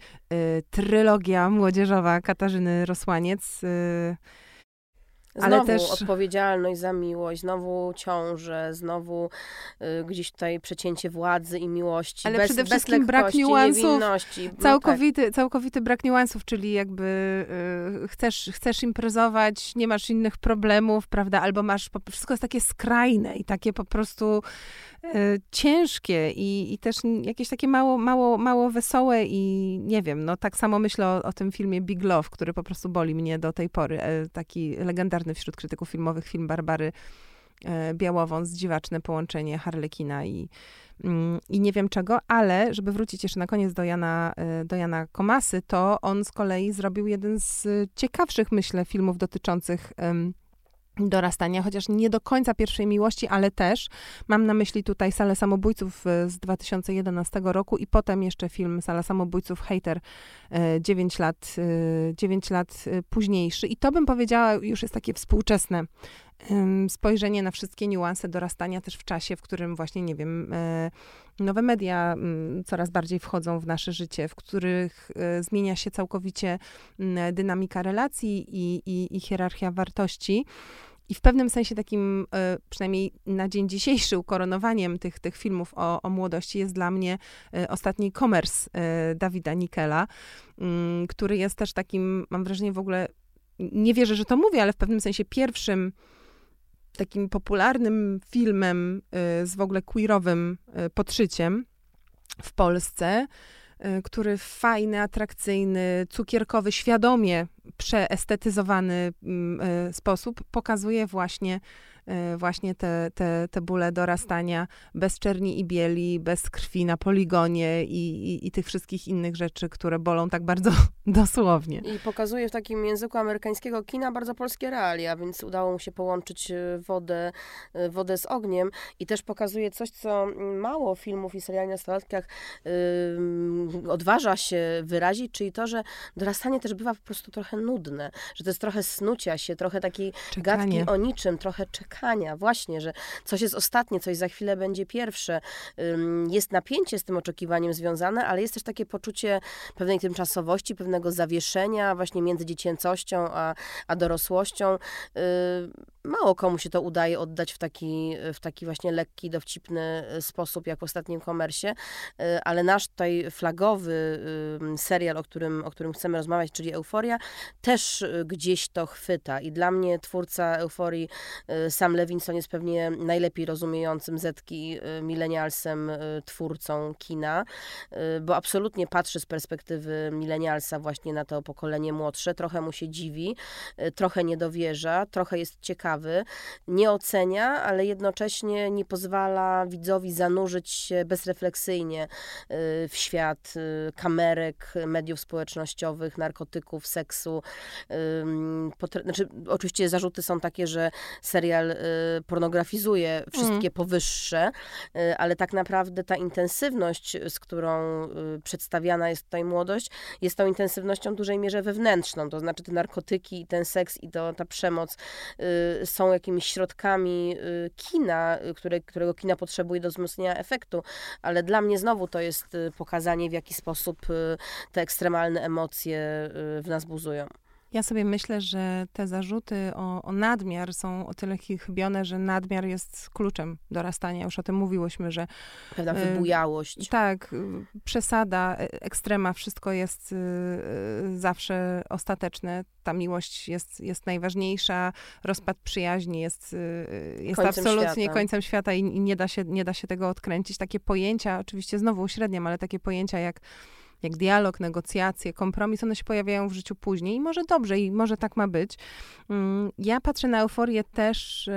trylogia młodzieżowa Katarzyny Rosłaniec. Znowu ale też... odpowiedzialność za miłość, znowu ciąże, znowu y, gdzieś tutaj przecięcie władzy i miłości. Ale bez, przede wszystkim brak niuansów. No całkowity, tak. całkowity brak niuansów, czyli jakby y, chcesz, chcesz imprezować, nie masz innych problemów, prawda? Albo masz, wszystko jest takie skrajne i takie po prostu y, ciężkie i, i też jakieś takie mało, mało, mało wesołe i nie wiem, no tak samo myślę o, o tym filmie Big Love, który po prostu boli mnie do tej pory. E, taki legendarny wśród krytyków filmowych film Barbary e, Białowąs, dziwaczne połączenie Harlekina i, mm, i nie wiem czego, ale żeby wrócić jeszcze na koniec do Jana, e, do Jana Komasy, to on z kolei zrobił jeden z ciekawszych, myślę, filmów dotyczących dorastania, chociaż nie do końca pierwszej miłości, ale też mam na myśli tutaj Salę Samobójców e, z 2011 roku i potem jeszcze film Sala Samobójców Hater 9 e, lat, 9 e, lat późniejszy. I to bym powiedziała już jest takie współczesne spojrzenie na wszystkie niuanse dorastania też w czasie, w którym właśnie, nie wiem, nowe media coraz bardziej wchodzą w nasze życie, w których zmienia się całkowicie dynamika relacji i, i, i hierarchia wartości. I w pewnym sensie takim, e, przynajmniej na dzień dzisiejszy, ukoronowaniem tych, tych filmów o, o młodości jest dla mnie e, ostatni e, Dawida Nikela, który jest też takim, mam wrażenie w ogóle, nie wierzę, że to mówię, ale w pewnym sensie pierwszym takim popularnym filmem z w ogóle queerowym podszyciem w Polsce. Y, który fajny, atrakcyjny, cukierkowy, świadomie przeestetyzowany mm, y, sposób pokazuje właśnie właśnie te, te, te bóle dorastania bez czerni i bieli, bez krwi na poligonie i, i, i tych wszystkich innych rzeczy, które bolą tak bardzo dosłownie. I pokazuje w takim języku amerykańskiego kina bardzo polskie realia, więc udało mu się połączyć e, wodę, e, wodę z ogniem i też pokazuje coś, co mało filmów i seriali na nastolatkach yy, odważa się wyrazić, czyli to, że dorastanie też bywa po prostu trochę nudne, że to jest trochę snucia się, trochę takiej Czekanie. gadki o niczym, trochę czekania właśnie, że coś jest ostatnie, coś za chwilę będzie pierwsze. Jest napięcie z tym oczekiwaniem związane, ale jest też takie poczucie pewnej tymczasowości, pewnego zawieszenia właśnie między dziecięcością a, a dorosłością. Mało komu się to udaje oddać w taki, w taki właśnie lekki, dowcipny e, sposób, jak w ostatnim komersie, e, ale nasz tutaj flagowy serial, o którym, o którym chcemy rozmawiać, czyli Euforia, też e, gdzieś to chwyta. I dla mnie twórca Euforii, Sam Levinson jest pewnie najlepiej rozumiejącym Zetki milenialsem twórcą kina, bo absolutnie patrzy z perspektywy milenialsa właśnie na to pokolenie młodsze, trochę mu się dziwi, trochę nie dowierza, trochę jest ciekawy, nie ocenia, ale jednocześnie nie pozwala widzowi zanurzyć się bezrefleksyjnie y, w świat y, kamerek, mediów społecznościowych, narkotyków, seksu. Znaczy, oczywiście zarzuty są takie, że serial y, pornografizuje wszystkie mm. powyższe, ale tak naprawdę ta intensywność, z którą przedstawiana jest tutaj młodość, jest tą intensywnością w dużej mierze wewnętrzną, to znaczy te narkotyki, ten seks i to, ta przemoc są jakimiś środkami y, kina, y, które, którego kina potrzebuje do wzmocnienia efektu, ale dla mnie znowu to jest y, pokazanie, w jaki sposób te ekstremalne emocje w nas buzują. Ja sobie myślę, że te zarzuty o, o, nadmiar są o tyle chybione, że nadmiar jest kluczem dorastania. Już o tym mówiłyśmy, że... Pewna wybujałość. Y, tak, przesada, e, ekstrema, wszystko jest y, y, zawsze ostateczne. Ta miłość jest, jest najważniejsza, rozpad przyjaźni jest, jest absolutnie świata. końcem świata i, i nie, da się, nie da się tego odkręcić. Takie pojęcia, oczywiście znowu uśredniam, ale takie pojęcia jak jak dialog, negocjacje, kompromis, one się pojawiają w życiu później i może dobrze, i może tak ma być. Mm, ja patrzę na euforię też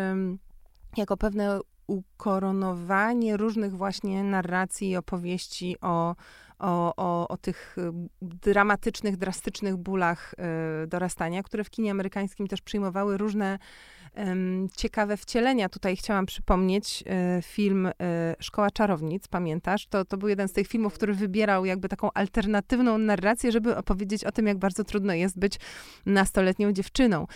jako pewne ukoronowanie różnych właśnie narracji i opowieści o, o, o, o tych dramatycznych, drastycznych bólach y, dorastania, które w kinie amerykańskim też przyjmowały różne ciekawe wcielenia. Tutaj chciałam przypomnieć e, film Szkoła Czarownic, pamiętasz? To, to był jeden z tych filmów, który wybierał jakby taką alternatywną narrację, żeby opowiedzieć o tym, jak bardzo trudno jest być nastoletnią dziewczyną.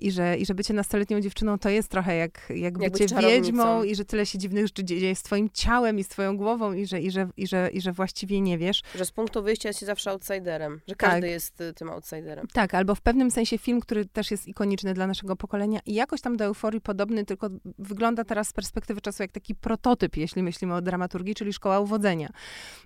I że, i że bycie nastoletnią dziewczyną to jest trochę jak, jak, jak bycie wiedźmą i że tyle się dziwnych rzeczy dzieje z twoim ciałem i z twoją głową i że, i że, i że, i że właściwie nie wiesz. Że z punktu wyjścia jesteś zawsze outsiderem, że każdy tak. jest tym outsiderem. Tak, albo w pewnym sensie film, który też jest ikoniczny dla naszego pokolenia i jak jakoś tam do euforii podobny, tylko wygląda teraz z perspektywy czasu jak taki prototyp, jeśli myślimy o dramaturgii, czyli szkoła uwodzenia.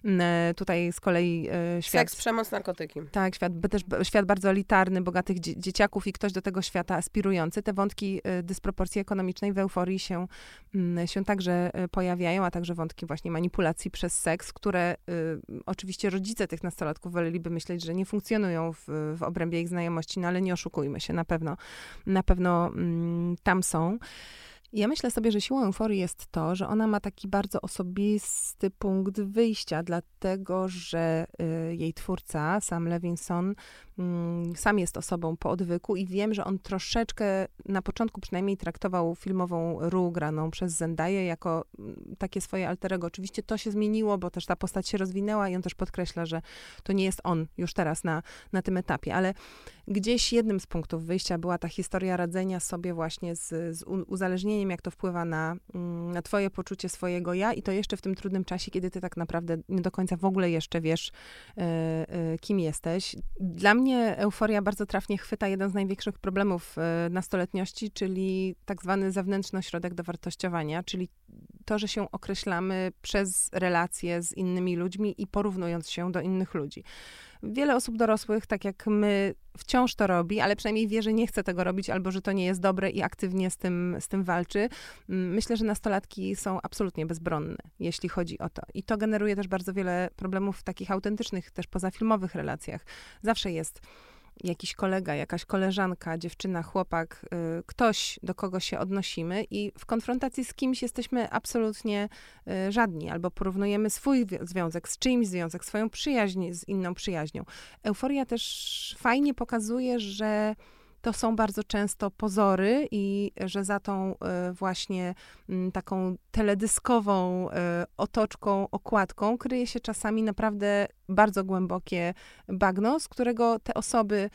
Mm, e, tutaj z kolei e, świat... Seks, przemoc, narkotyki. Tak, świat, też świat bardzo elitarny, bogatych dzie dzieciaków i ktoś do tego świata aspirujący. Te wątki e, dysproporcji ekonomicznej w euforii się, mm, się także pojawiają, a także wątki właśnie manipulacji przez seks, które y, oczywiście rodzice tych nastolatków woleliby myśleć, że nie funkcjonują w, w obrębie ich znajomości, no ale nie oszukujmy się, na pewno, na pewno mm, tam są. Ja myślę sobie, że siłą euforii jest to, że ona ma taki bardzo osobisty punkt wyjścia, dlatego że y, jej twórca, Sam Levinson, Mm, sam jest osobą po odwyku i wiem, że on troszeczkę na początku przynajmniej traktował filmową Ru graną przez Zendaję jako mm, takie swoje alterego. Oczywiście to się zmieniło, bo też ta postać się rozwinęła i on też podkreśla, że to nie jest on już teraz na, na tym etapie, ale gdzieś jednym z punktów wyjścia była ta historia radzenia sobie właśnie z, z uzależnieniem, jak to wpływa na, mm, na twoje poczucie swojego ja i to jeszcze w tym trudnym czasie, kiedy ty tak naprawdę nie do końca w ogóle jeszcze wiesz, y, y, kim jesteś. Dla mnie euforia bardzo trafnie chwyta jeden z największych problemów e, nastoletniości, czyli tak zwany zewnętrzny ośrodek dowartościowania, czyli to, że się określamy przez relacje z innymi ludźmi i porównując się do innych ludzi. Wiele osób dorosłych, tak jak my, wciąż to robi, ale przynajmniej wie, że nie chce tego robić albo że to nie jest dobre i aktywnie z tym, z tym walczy. Mm, myślę, że nastolatki są absolutnie bezbronne, jeśli chodzi o to. I to generuje też bardzo wiele problemów w takich autentycznych, też pozafilmowych relacjach. Zawsze jest jakiś kolega, jakaś koleżanka, dziewczyna, chłopak, y, ktoś, do kogo się odnosimy i w konfrontacji z kimś jesteśmy absolutnie y, żadni, albo porównujemy swój związek z czyimś związek, swoją przyjaźń z inną przyjaźnią. Euforia też fajnie pokazuje, że to są bardzo często pozory i że za tą y, właśnie taką teledyskową otoczką, okładką kryje się czasami naprawdę bardzo głębokie bagno, z którego te osoby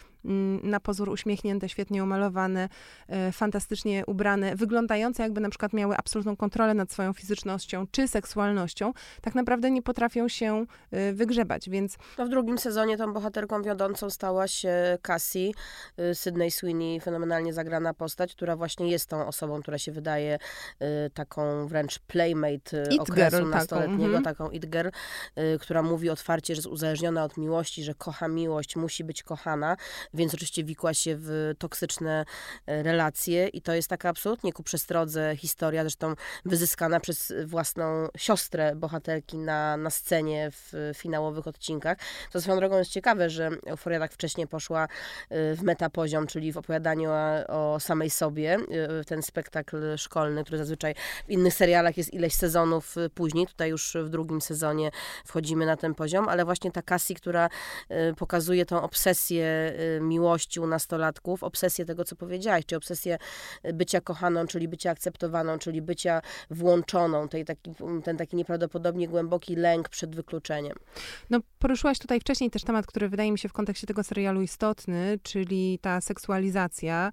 na pozór uśmiechnięte, świetnie umalowane, e, fantastycznie ubrane, wyglądające jakby na przykład miały absolutną kontrolę nad swoją fizycznością czy seksualnością, tak naprawdę nie potrafią się e, wygrzebać, więc... No w drugim sezonie tą bohaterką wiodącą stała się Cassie, e, Sydney Sweeney, fenomenalnie zagrana postać, która właśnie jest tą osobą, która się wydaje taką wręcz playmate it okresu girl, nastoletniego, taką, taką it girl, która mówi otwarcie, że jest uzależniona od miłości, że kocha miłość, musi być kochana, więc oczywiście wikła się w toksyczne e, relacje i to jest taka absolutnie ku przestrodze historia, zresztą wyzyskana przez własną siostrę bohaterki na, na scenie w finałowych odcinkach. To swoją drogą jest ciekawe, że Euforia tak wcześnie poszła e, w metapoziom, czyli w opowiadaniu o, samej sobie, e, ten spektakl szkolny, który zazwyczaj w innych serialach jest ileś sezonów później, tutaj już w drugim sezonie wchodzimy na ten poziom, ale właśnie ta Cassie, która pokazuje tą obsesję miłości u nastolatków, obsesję tego, co powiedziałaś, czy obsesję y, bycia kochaną, czyli bycia akceptowaną, czyli bycia włączoną, tej taki, ten taki nieprawdopodobnie głęboki lęk przed wykluczeniem. No, poruszyłaś tutaj wcześniej też temat, który wydaje mi się w kontekście tego serialu istotny, czyli ta seksualizacja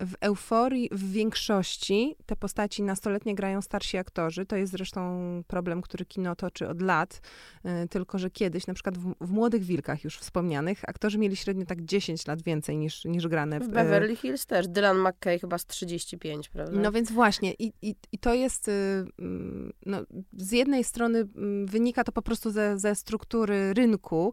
w euforii w większości te postaci nastoletnie grają starsi aktorzy. To jest zresztą problem, który kino toczy od lat. Y, tylko, że kiedyś, na przykład w, w Młodych Wilkach już wspomnianych, aktorzy mieli średnio tak 10 lat więcej niż, niż grane. W, w Beverly Hills też. Dylan McKay chyba z 35, prawda? No więc właśnie. I, i, i to jest, y, mm, no, z jednej strony mm, wynika to po prostu ze, ze struktury rynku.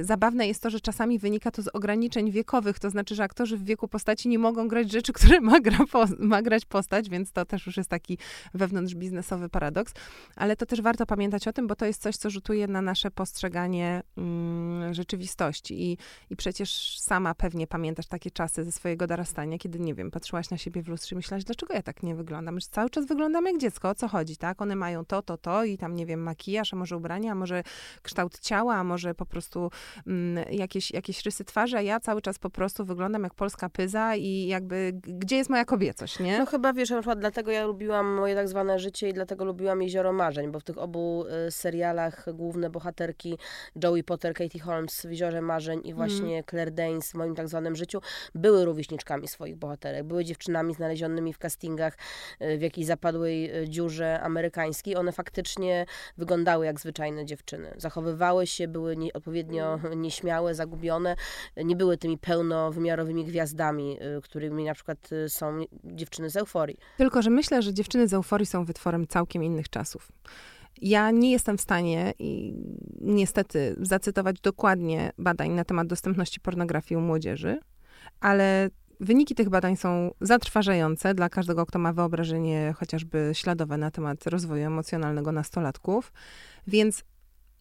Y, zabawne jest to, że czasami wynika to z ograniczeń wiekowych, to znaczy, że aktorzy w wieku postaci nie mogą grać rzeczy, które ma, gra ma grać postać, więc to też już jest taki wewnątrz biznesowy paradoks. Ale to też warto pamiętać o tym, bo to jest coś, co rzutuje na nasze postrzeganie mm, rzeczywistości. I, I przecież sama pewnie pamiętasz takie czasy ze swojego dorastania, kiedy, nie wiem, patrzyłaś na siebie w lustrze i myślałaś, dlaczego ja tak nie wyglądam? Że cały czas wyglądam jak dziecko, o co chodzi, tak? One mają to, to, to i tam, nie wiem, makijaż, a może ubrania, a może kształt ciała, a może po prostu mm, jakieś, jakieś rysy twarzy, a ja cały czas po prostu wyglądam jak polska pyza i jakby, gdzie jest moja kobiecość, nie? No chyba, wiesz, na przykład dlatego ja lubiłam moje tak zwane życie i dlatego lubiłam Jezioro Marzeń, bo w tych obu y, serialach główne bohaterki Joey Potter, Katie Holmes w Jeziorze Marzeń i właśnie mm. Claire Danes w moim tak zwanym życiu były rówieśniczkami swoich bohaterek. Były dziewczynami znalezionymi w castingach y, w jakiejś zapadłej y, dziurze amerykańskiej. One faktycznie wyglądały jak zwyczajne dziewczyny. Zachowywały się, były nie, odpowiednio mm. nieśmiałe, zagubione. Nie były tymi pełnowymiarowymi gwiazdami, którymi na przykład są dziewczyny z euforii. Tylko, że myślę, że dziewczyny z euforii są wytworem całkiem innych czasów. Ja nie jestem w stanie i niestety zacytować dokładnie badań na temat dostępności pornografii u młodzieży, ale wyniki tych badań są zatrważające dla każdego, kto ma wyobrażenie chociażby śladowe na temat rozwoju emocjonalnego nastolatków. Więc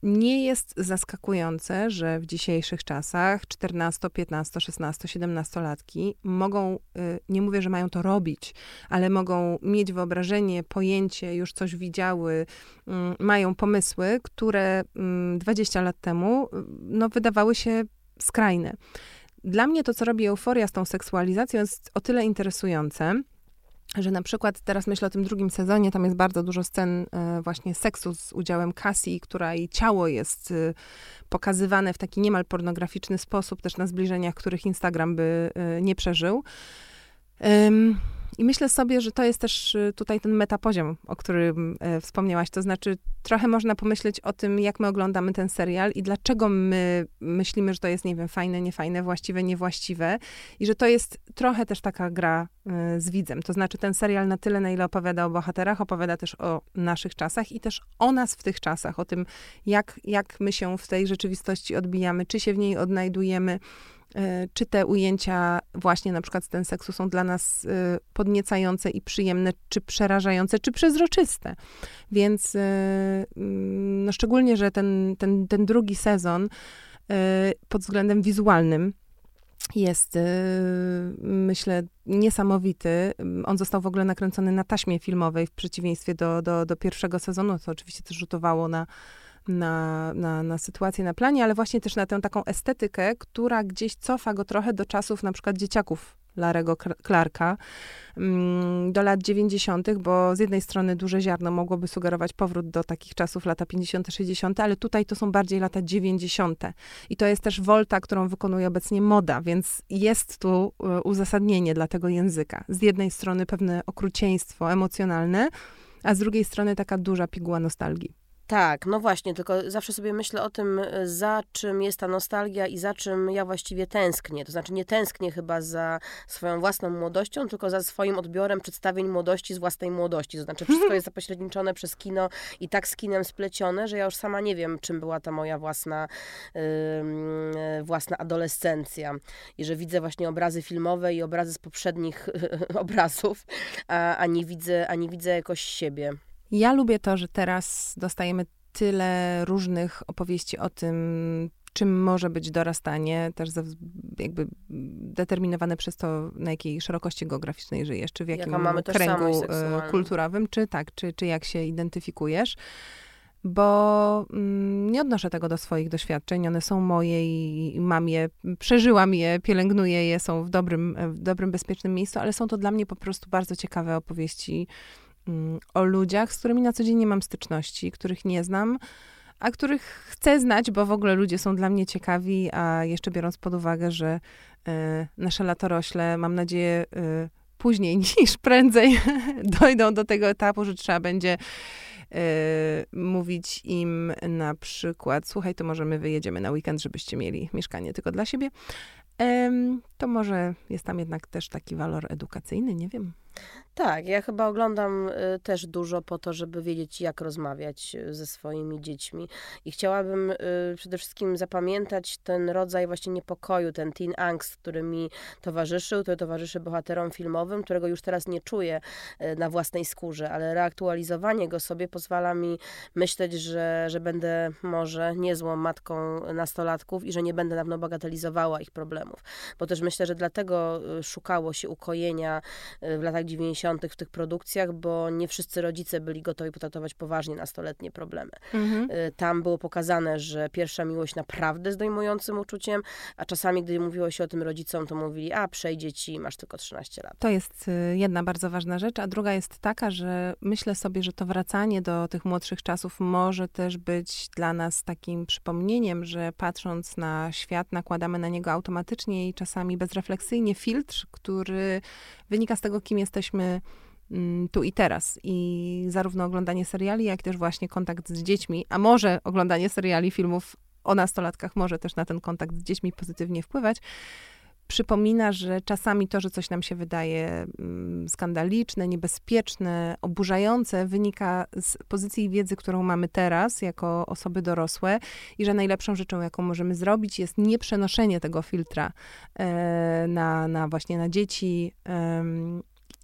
nie jest zaskakujące, że w dzisiejszych czasach 14, 15, 16, 17 latki mogą, y, nie mówię, że mają to robić, ale mogą mieć wyobrażenie, pojęcie, już coś widziały, mm, mają pomysły, które 20 mm, lat temu y, no, wydawały się skrajne. Dla mnie to, co robi euforia z tą seksualizacją, jest o tyle interesujące, że na przykład teraz myślę o tym drugim sezonie, tam jest bardzo dużo scen e, właśnie seksu z udziałem Cassie, która jej ciało jest e, pokazywane w taki niemal pornograficzny sposób, też na zbliżeniach, których Instagram by e, nie przeżył. I myślę sobie, że to jest też y, tutaj ten metapoziom, o którym e, wspomniałaś. To znaczy, trochę można pomyśleć o tym, jak my oglądamy ten serial i dlaczego my myślimy, że to jest, nie wiem, fajne, niefajne, właściwe, niewłaściwe. I że to jest trochę też taka gra y, z widzem. To znaczy, ten serial na tyle, na ile opowiada o bohaterach, opowiada też o naszych czasach i też o nas w tych czasach, o tym, jak, jak my się w tej rzeczywistości odbijamy, czy się w niej odnajdujemy czy te ujęcia właśnie na przykład z ten seksu są dla nas e, podniecające i przyjemne, czy przerażające, czy przezroczyste. Więc e, mm, no szczególnie, że ten, ten, ten drugi sezon pod względem wizualnym jest, myślę, niesamowity. On został w ogóle nakręcony na taśmie filmowej w przeciwieństwie do, do, do pierwszego sezonu, co oczywiście też rzutowało na, na, na, na sytuację na planie, ale właśnie też na tę taką estetykę, która gdzieś cofa go trochę do czasów na przykład dzieciaków Larego Clarka mm, do lat 90., bo z jednej strony duże ziarno mogłoby sugerować powrót do takich czasów lata 50., 60., ale tutaj to są bardziej lata 90. I to jest też wolta, którą wykonuje obecnie moda, więc jest tu e, uzasadnienie dla tego języka. Z jednej strony pewne okrucieństwo emocjonalne, a z drugiej strony taka duża piguła nostalgii. Tak, no właśnie, tylko zawsze sobie myślę o tym, e, za czym jest ta nostalgia i za czym ja właściwie tęsknię. To znaczy nie tęsknię chyba za swoją własną młodością, tylko za swoim odbiorem przedstawień młodości z własnej młodości. To znaczy wszystko jest zapośredniczone przez kino i tak z kinem splecione, że ja już sama nie wiem, czym była ta moja własna, yy, własna adolescencja. I że widzę właśnie obrazy filmowe i obrazy z poprzednich obrazów, a, a, nie widzę, a nie widzę jakoś siebie. Ja lubię to, że teraz dostajemy tyle różnych opowieści o tym, czym może być dorastanie, też jakby determinowane przez to, na jakiej szerokości geograficznej żyjesz, czy w jakim kręgu e, kulturowym, czy tak, czy, czy jak się identyfikujesz. Bo mm, nie odnoszę tego do swoich doświadczeń, one są moje i, mam je, przeżyłam je, pielęgnuję je, są w dobrym, w dobrym, bezpiecznym miejscu, ale są to dla mnie po prostu bardzo ciekawe opowieści o ludziach, z którymi na co dzień nie mam styczności, których nie znam, a których chcę znać, bo w ogóle ludzie są dla mnie ciekawi, a jeszcze biorąc pod uwagę, że y, nasze latorośle, mam nadzieję, y, później niż prędzej dojdą do tego etapu, że trzeba będzie y, mówić im na przykład, słuchaj, to może my wyjedziemy na weekend, żebyście mieli mieszkanie tylko dla siebie, to może jest tam jednak też taki walor edukacyjny, nie wiem. Tak, ja chyba oglądam y, też dużo po to, żeby wiedzieć, jak rozmawiać y, ze swoimi dziećmi. I chciałabym y, przede wszystkim zapamiętać ten rodzaj właśnie niepokoju, ten teen angst, który mi towarzyszył, który towarzyszy bohaterom filmowym, którego już teraz nie czuję na własnej skórze, ale reaktualizowanie go sobie pozwala mi myśleć, że, że będę może niezłą matką nastolatków i że nie będę na pewno bagatelizowała ich problemów. Bo też myślę, że dlatego szukało się ukojenia w latach 90 w tych produkcjach, bo nie wszyscy rodzice byli gotowi potraktować poważnie nastoletnie problemy. Mhm. Y, tam było pokazane, że pierwsza miłość naprawdę z dojmującym uczuciem, a czasami, gdy mówiło się o tym rodzicom, to mówili, a przejdzie ci, masz tylko 13 lat. To jest y, jedna bardzo ważna rzecz, a druga jest taka, że myślę sobie, że to wracanie do tych młodszych czasów może też być dla nas takim przypomnieniem, że patrząc na świat, nakładamy na niego automatycznie i czasami bezrefleksyjnie filtr, który wynika z tego, kim jesteśmy Mm, tu i teraz. I zarówno oglądanie seriali, jak też właśnie kontakt z dziećmi, a może oglądanie seriali, filmów o nastolatkach może też na ten kontakt z dziećmi pozytywnie wpływać. Przypomina, że czasami to, że coś nam się wydaje mm, skandaliczne, niebezpieczne, oburzające, wynika z pozycji wiedzy, którą mamy teraz jako osoby dorosłe i że najlepszą rzeczą, jaką możemy zrobić, jest nieprzenoszenie tego filtra e, na, na właśnie na dzieci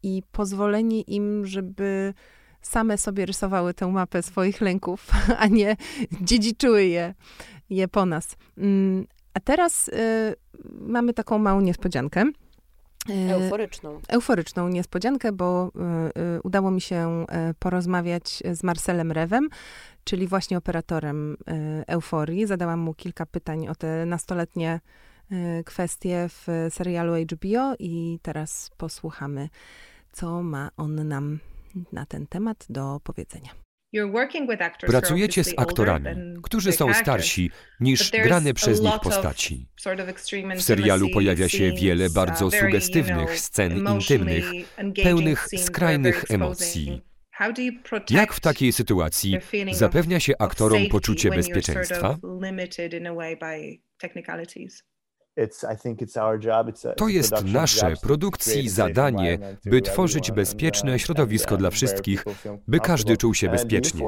i pozwolenie im, żeby same sobie rysowały tę mapę swoich lęków, a nie dziedziczyły je, je po nas. Mm, a teraz y, mamy taką małą niespodziankę. Y, euforyczną. Euforyczną niespodziankę, bo y, y, udało mi się y, porozmawiać z Marcelem Rewem, czyli właśnie operatorem y, Euforii. Zadałam mu kilka pytań o te nastoletnie kwestie w serialu HBO i teraz posłuchamy co ma on nam na ten temat do powiedzenia. Pracujecie z aktorami, którzy są starsi niż grane przez nich postaci. W serialu pojawia się wiele uh, bardzo sugestywnych scen intymnych, pełnych skrajnych emocji. Jak w takiej sytuacji zapewnia się aktorom poczucie bezpieczeństwa? To jest nasze produkcji zadanie, by tworzyć bezpieczne środowisko dla wszystkich, by każdy czuł się bezpiecznie.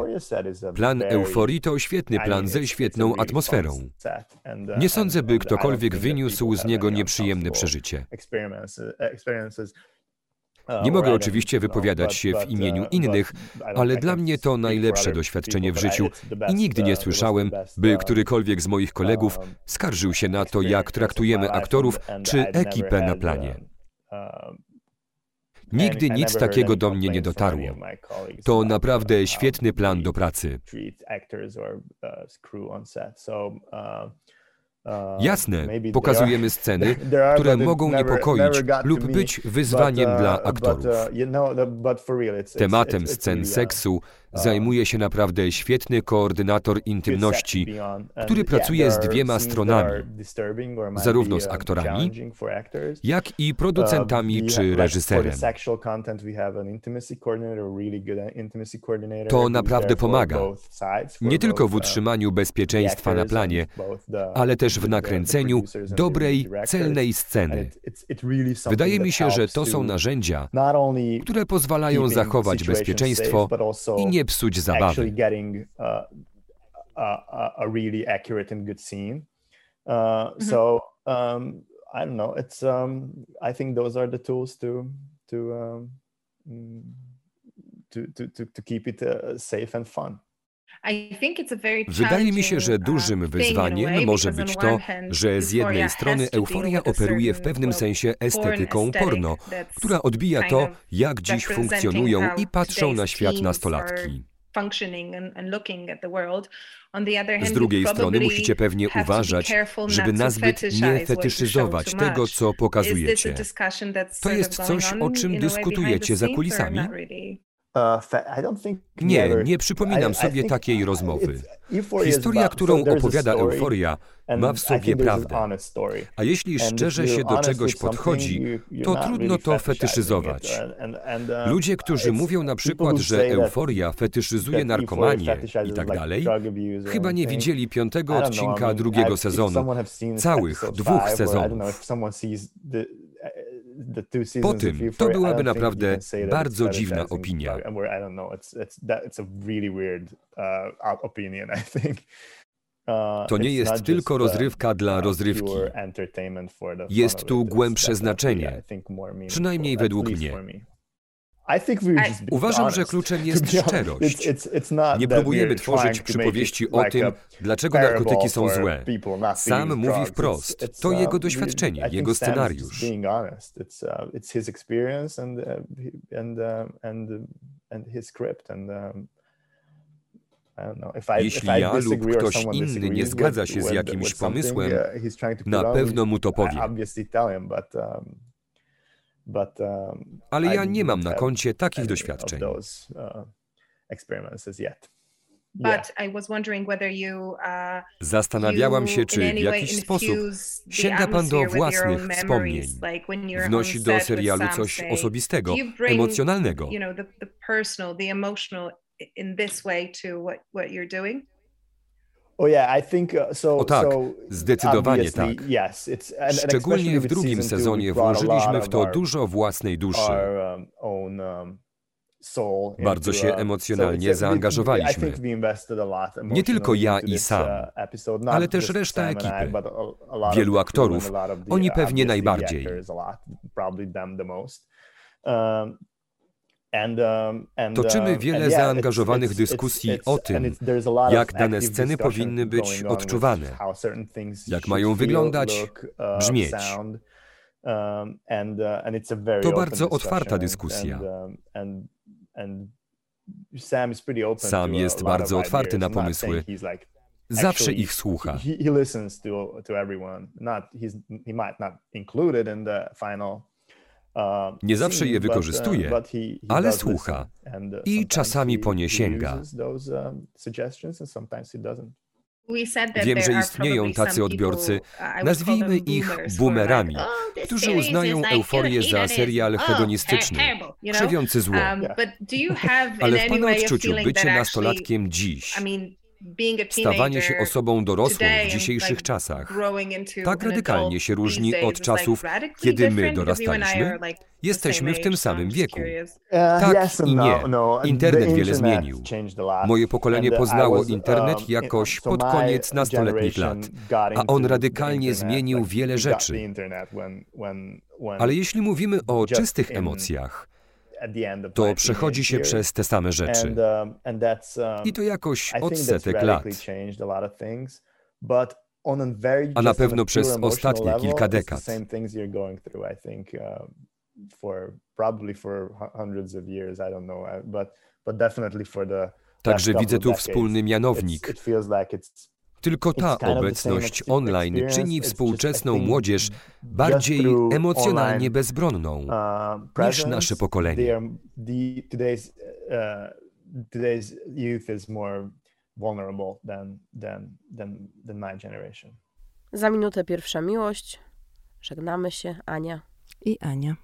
Plan Euforii to świetny plan ze świetną atmosferą. Uh, Nie sądzę, by ktokolwiek wyniósł z niego nieprzyjemne przeżycie. Nie mogę oczywiście wypowiadać się w imieniu innych, ale dla mnie to najlepsze doświadczenie w życiu i nigdy nie słyszałem, by którykolwiek z moich kolegów skarżył się na to, jak traktujemy aktorów czy ekipę na planie. Nigdy nic takiego do mnie nie dotarło. To naprawdę świetny plan do pracy. Jasne, pokazujemy sceny, które mogą niepokoić lub być wyzwaniem uh, dla aktorów. Uh, Tematem scen seksu zajmuje się naprawdę świetny koordynator intymności, który pracuje z dwiema stronami, zarówno z aktorami, jak i producentami czy reżyserem. To naprawdę pomaga, nie tylko w utrzymaniu bezpieczeństwa na planie, ale też w nakręceniu dobrej, celnej sceny. Wydaje mi się, że to są narzędzia, które pozwalają zachować bezpieczeństwo i nie psuć zabawy. a really accurate and good scene. Uh, mm-hmm. So um, I don't know. It's um, I think those are the tools to to um, to, to, to keep it uh, safe and fun. Wydaje mi się, że uh, dużym wyzwaniem może być to, że z jednej strony euforia operuje w pewnym sensie estetyką porno, która odbija to, jak dziś funkcjonują i patrzą na świat nastolatki. Z drugiej strony musicie pewnie uważać, żeby nazbyt nie fetyszyzować tego, co pokazujecie. To jest coś, o czym dyskutujecie za kulisami? Nie, nie przypominam sobie takiej rozmowy. Historia, którą opowiada Euforia, ma w sobie prawdę. A jeśli szczerze się do czegoś podchodzi, to trudno to fetyszyzować. Uh, Ludzie, którzy mówią na przykład, że euforia fetyszyzuje narkomanię i tak dalej, chyba nie widzieli piątego odcinka drugiego sezonu, całych dwóch sezonów. Po tym to byłaby naprawdę bardzo dziwna opinia. Uh, to nie jest tylko rozrywka dla uh, rozrywki. Jest tu głębsze znaczenie, przynajmniej według mnie. Uważam, że kluczem jest szczerość. Nie próbujemy tworzyć przypowieści o tym, dlaczego narkotyki są złe. Sam mówi wprost. To jego doświadczenie, jego scenariusz. Jeśli ja lub ktoś inny nie zgadza się z jakimś pomysłem, uh, na pewno mu to powie. Um, Ale ja nie mam na koncie takich doświadczeń. Uh, uh, Zastanawiałam się, czy w jakiś sposób sięga Pan do własnych wspomnień, wnosi do serialu coś osobistego, emocjonalnego. Uh, o tak, zdecydowanie tak. Szczególnie w drugim sezonie włożyliśmy w to dużo własnej duszy. Um, um, Bardzo się uh, emocjonalnie zaangażowaliśmy. Nie tylko ja i sam, uh, ale też reszta ekipy. Wielu aktorów, oni pewnie najbardziej. Um, Toczymy um, wiele zaangażowanych dyskusji o tym, jak dane sceny powinny być odczuwane, jak mają wyglądać, uh, brzmieć. Um, uh, to bardzo otwarta dyskusja. Sam jest bardzo otwarty na pomysły. Zawsze ich słucha. Nie zawsze je wykorzystuje, ale słucha i czasami po nie sięga. Wiem, że istnieją tacy odbiorcy, uh, nazwijmy ich boomerami, oh, którzy uznają euforię za serial oh, hedonistyczny, krzewiący zło. Um, ale w Pana odczuciu bycie nastolatkiem dziś Stawanie się osobą dorosłą w dzisiejszych czasach tak radykalnie się różni od czasów, kiedy my dorastaliśmy. Jesteśmy w tym samym wieku. Uh, tak i nie. No, no. Internet wiele zmienił. Moje pokolenie poznało internet um, jakoś pod koniec nastoletnich lat, a on radykalnie zmienił wiele rzeczy. Ale jeśli mówimy o czystych emocjach, to przechodzi się przez te same rzeczy. Um, um, I to jakoś odsetek lat. A na pewno przez ostatnie kilka dekad. Także widzę tu wspólny mianownik. Tylko ta obecność online czyni współczesną młodzież bardziej emocjonalnie bezbronną uh, niż nasze pokolenie. Za minutę pierwsza miłość. Żegnamy się, Ania i Ania.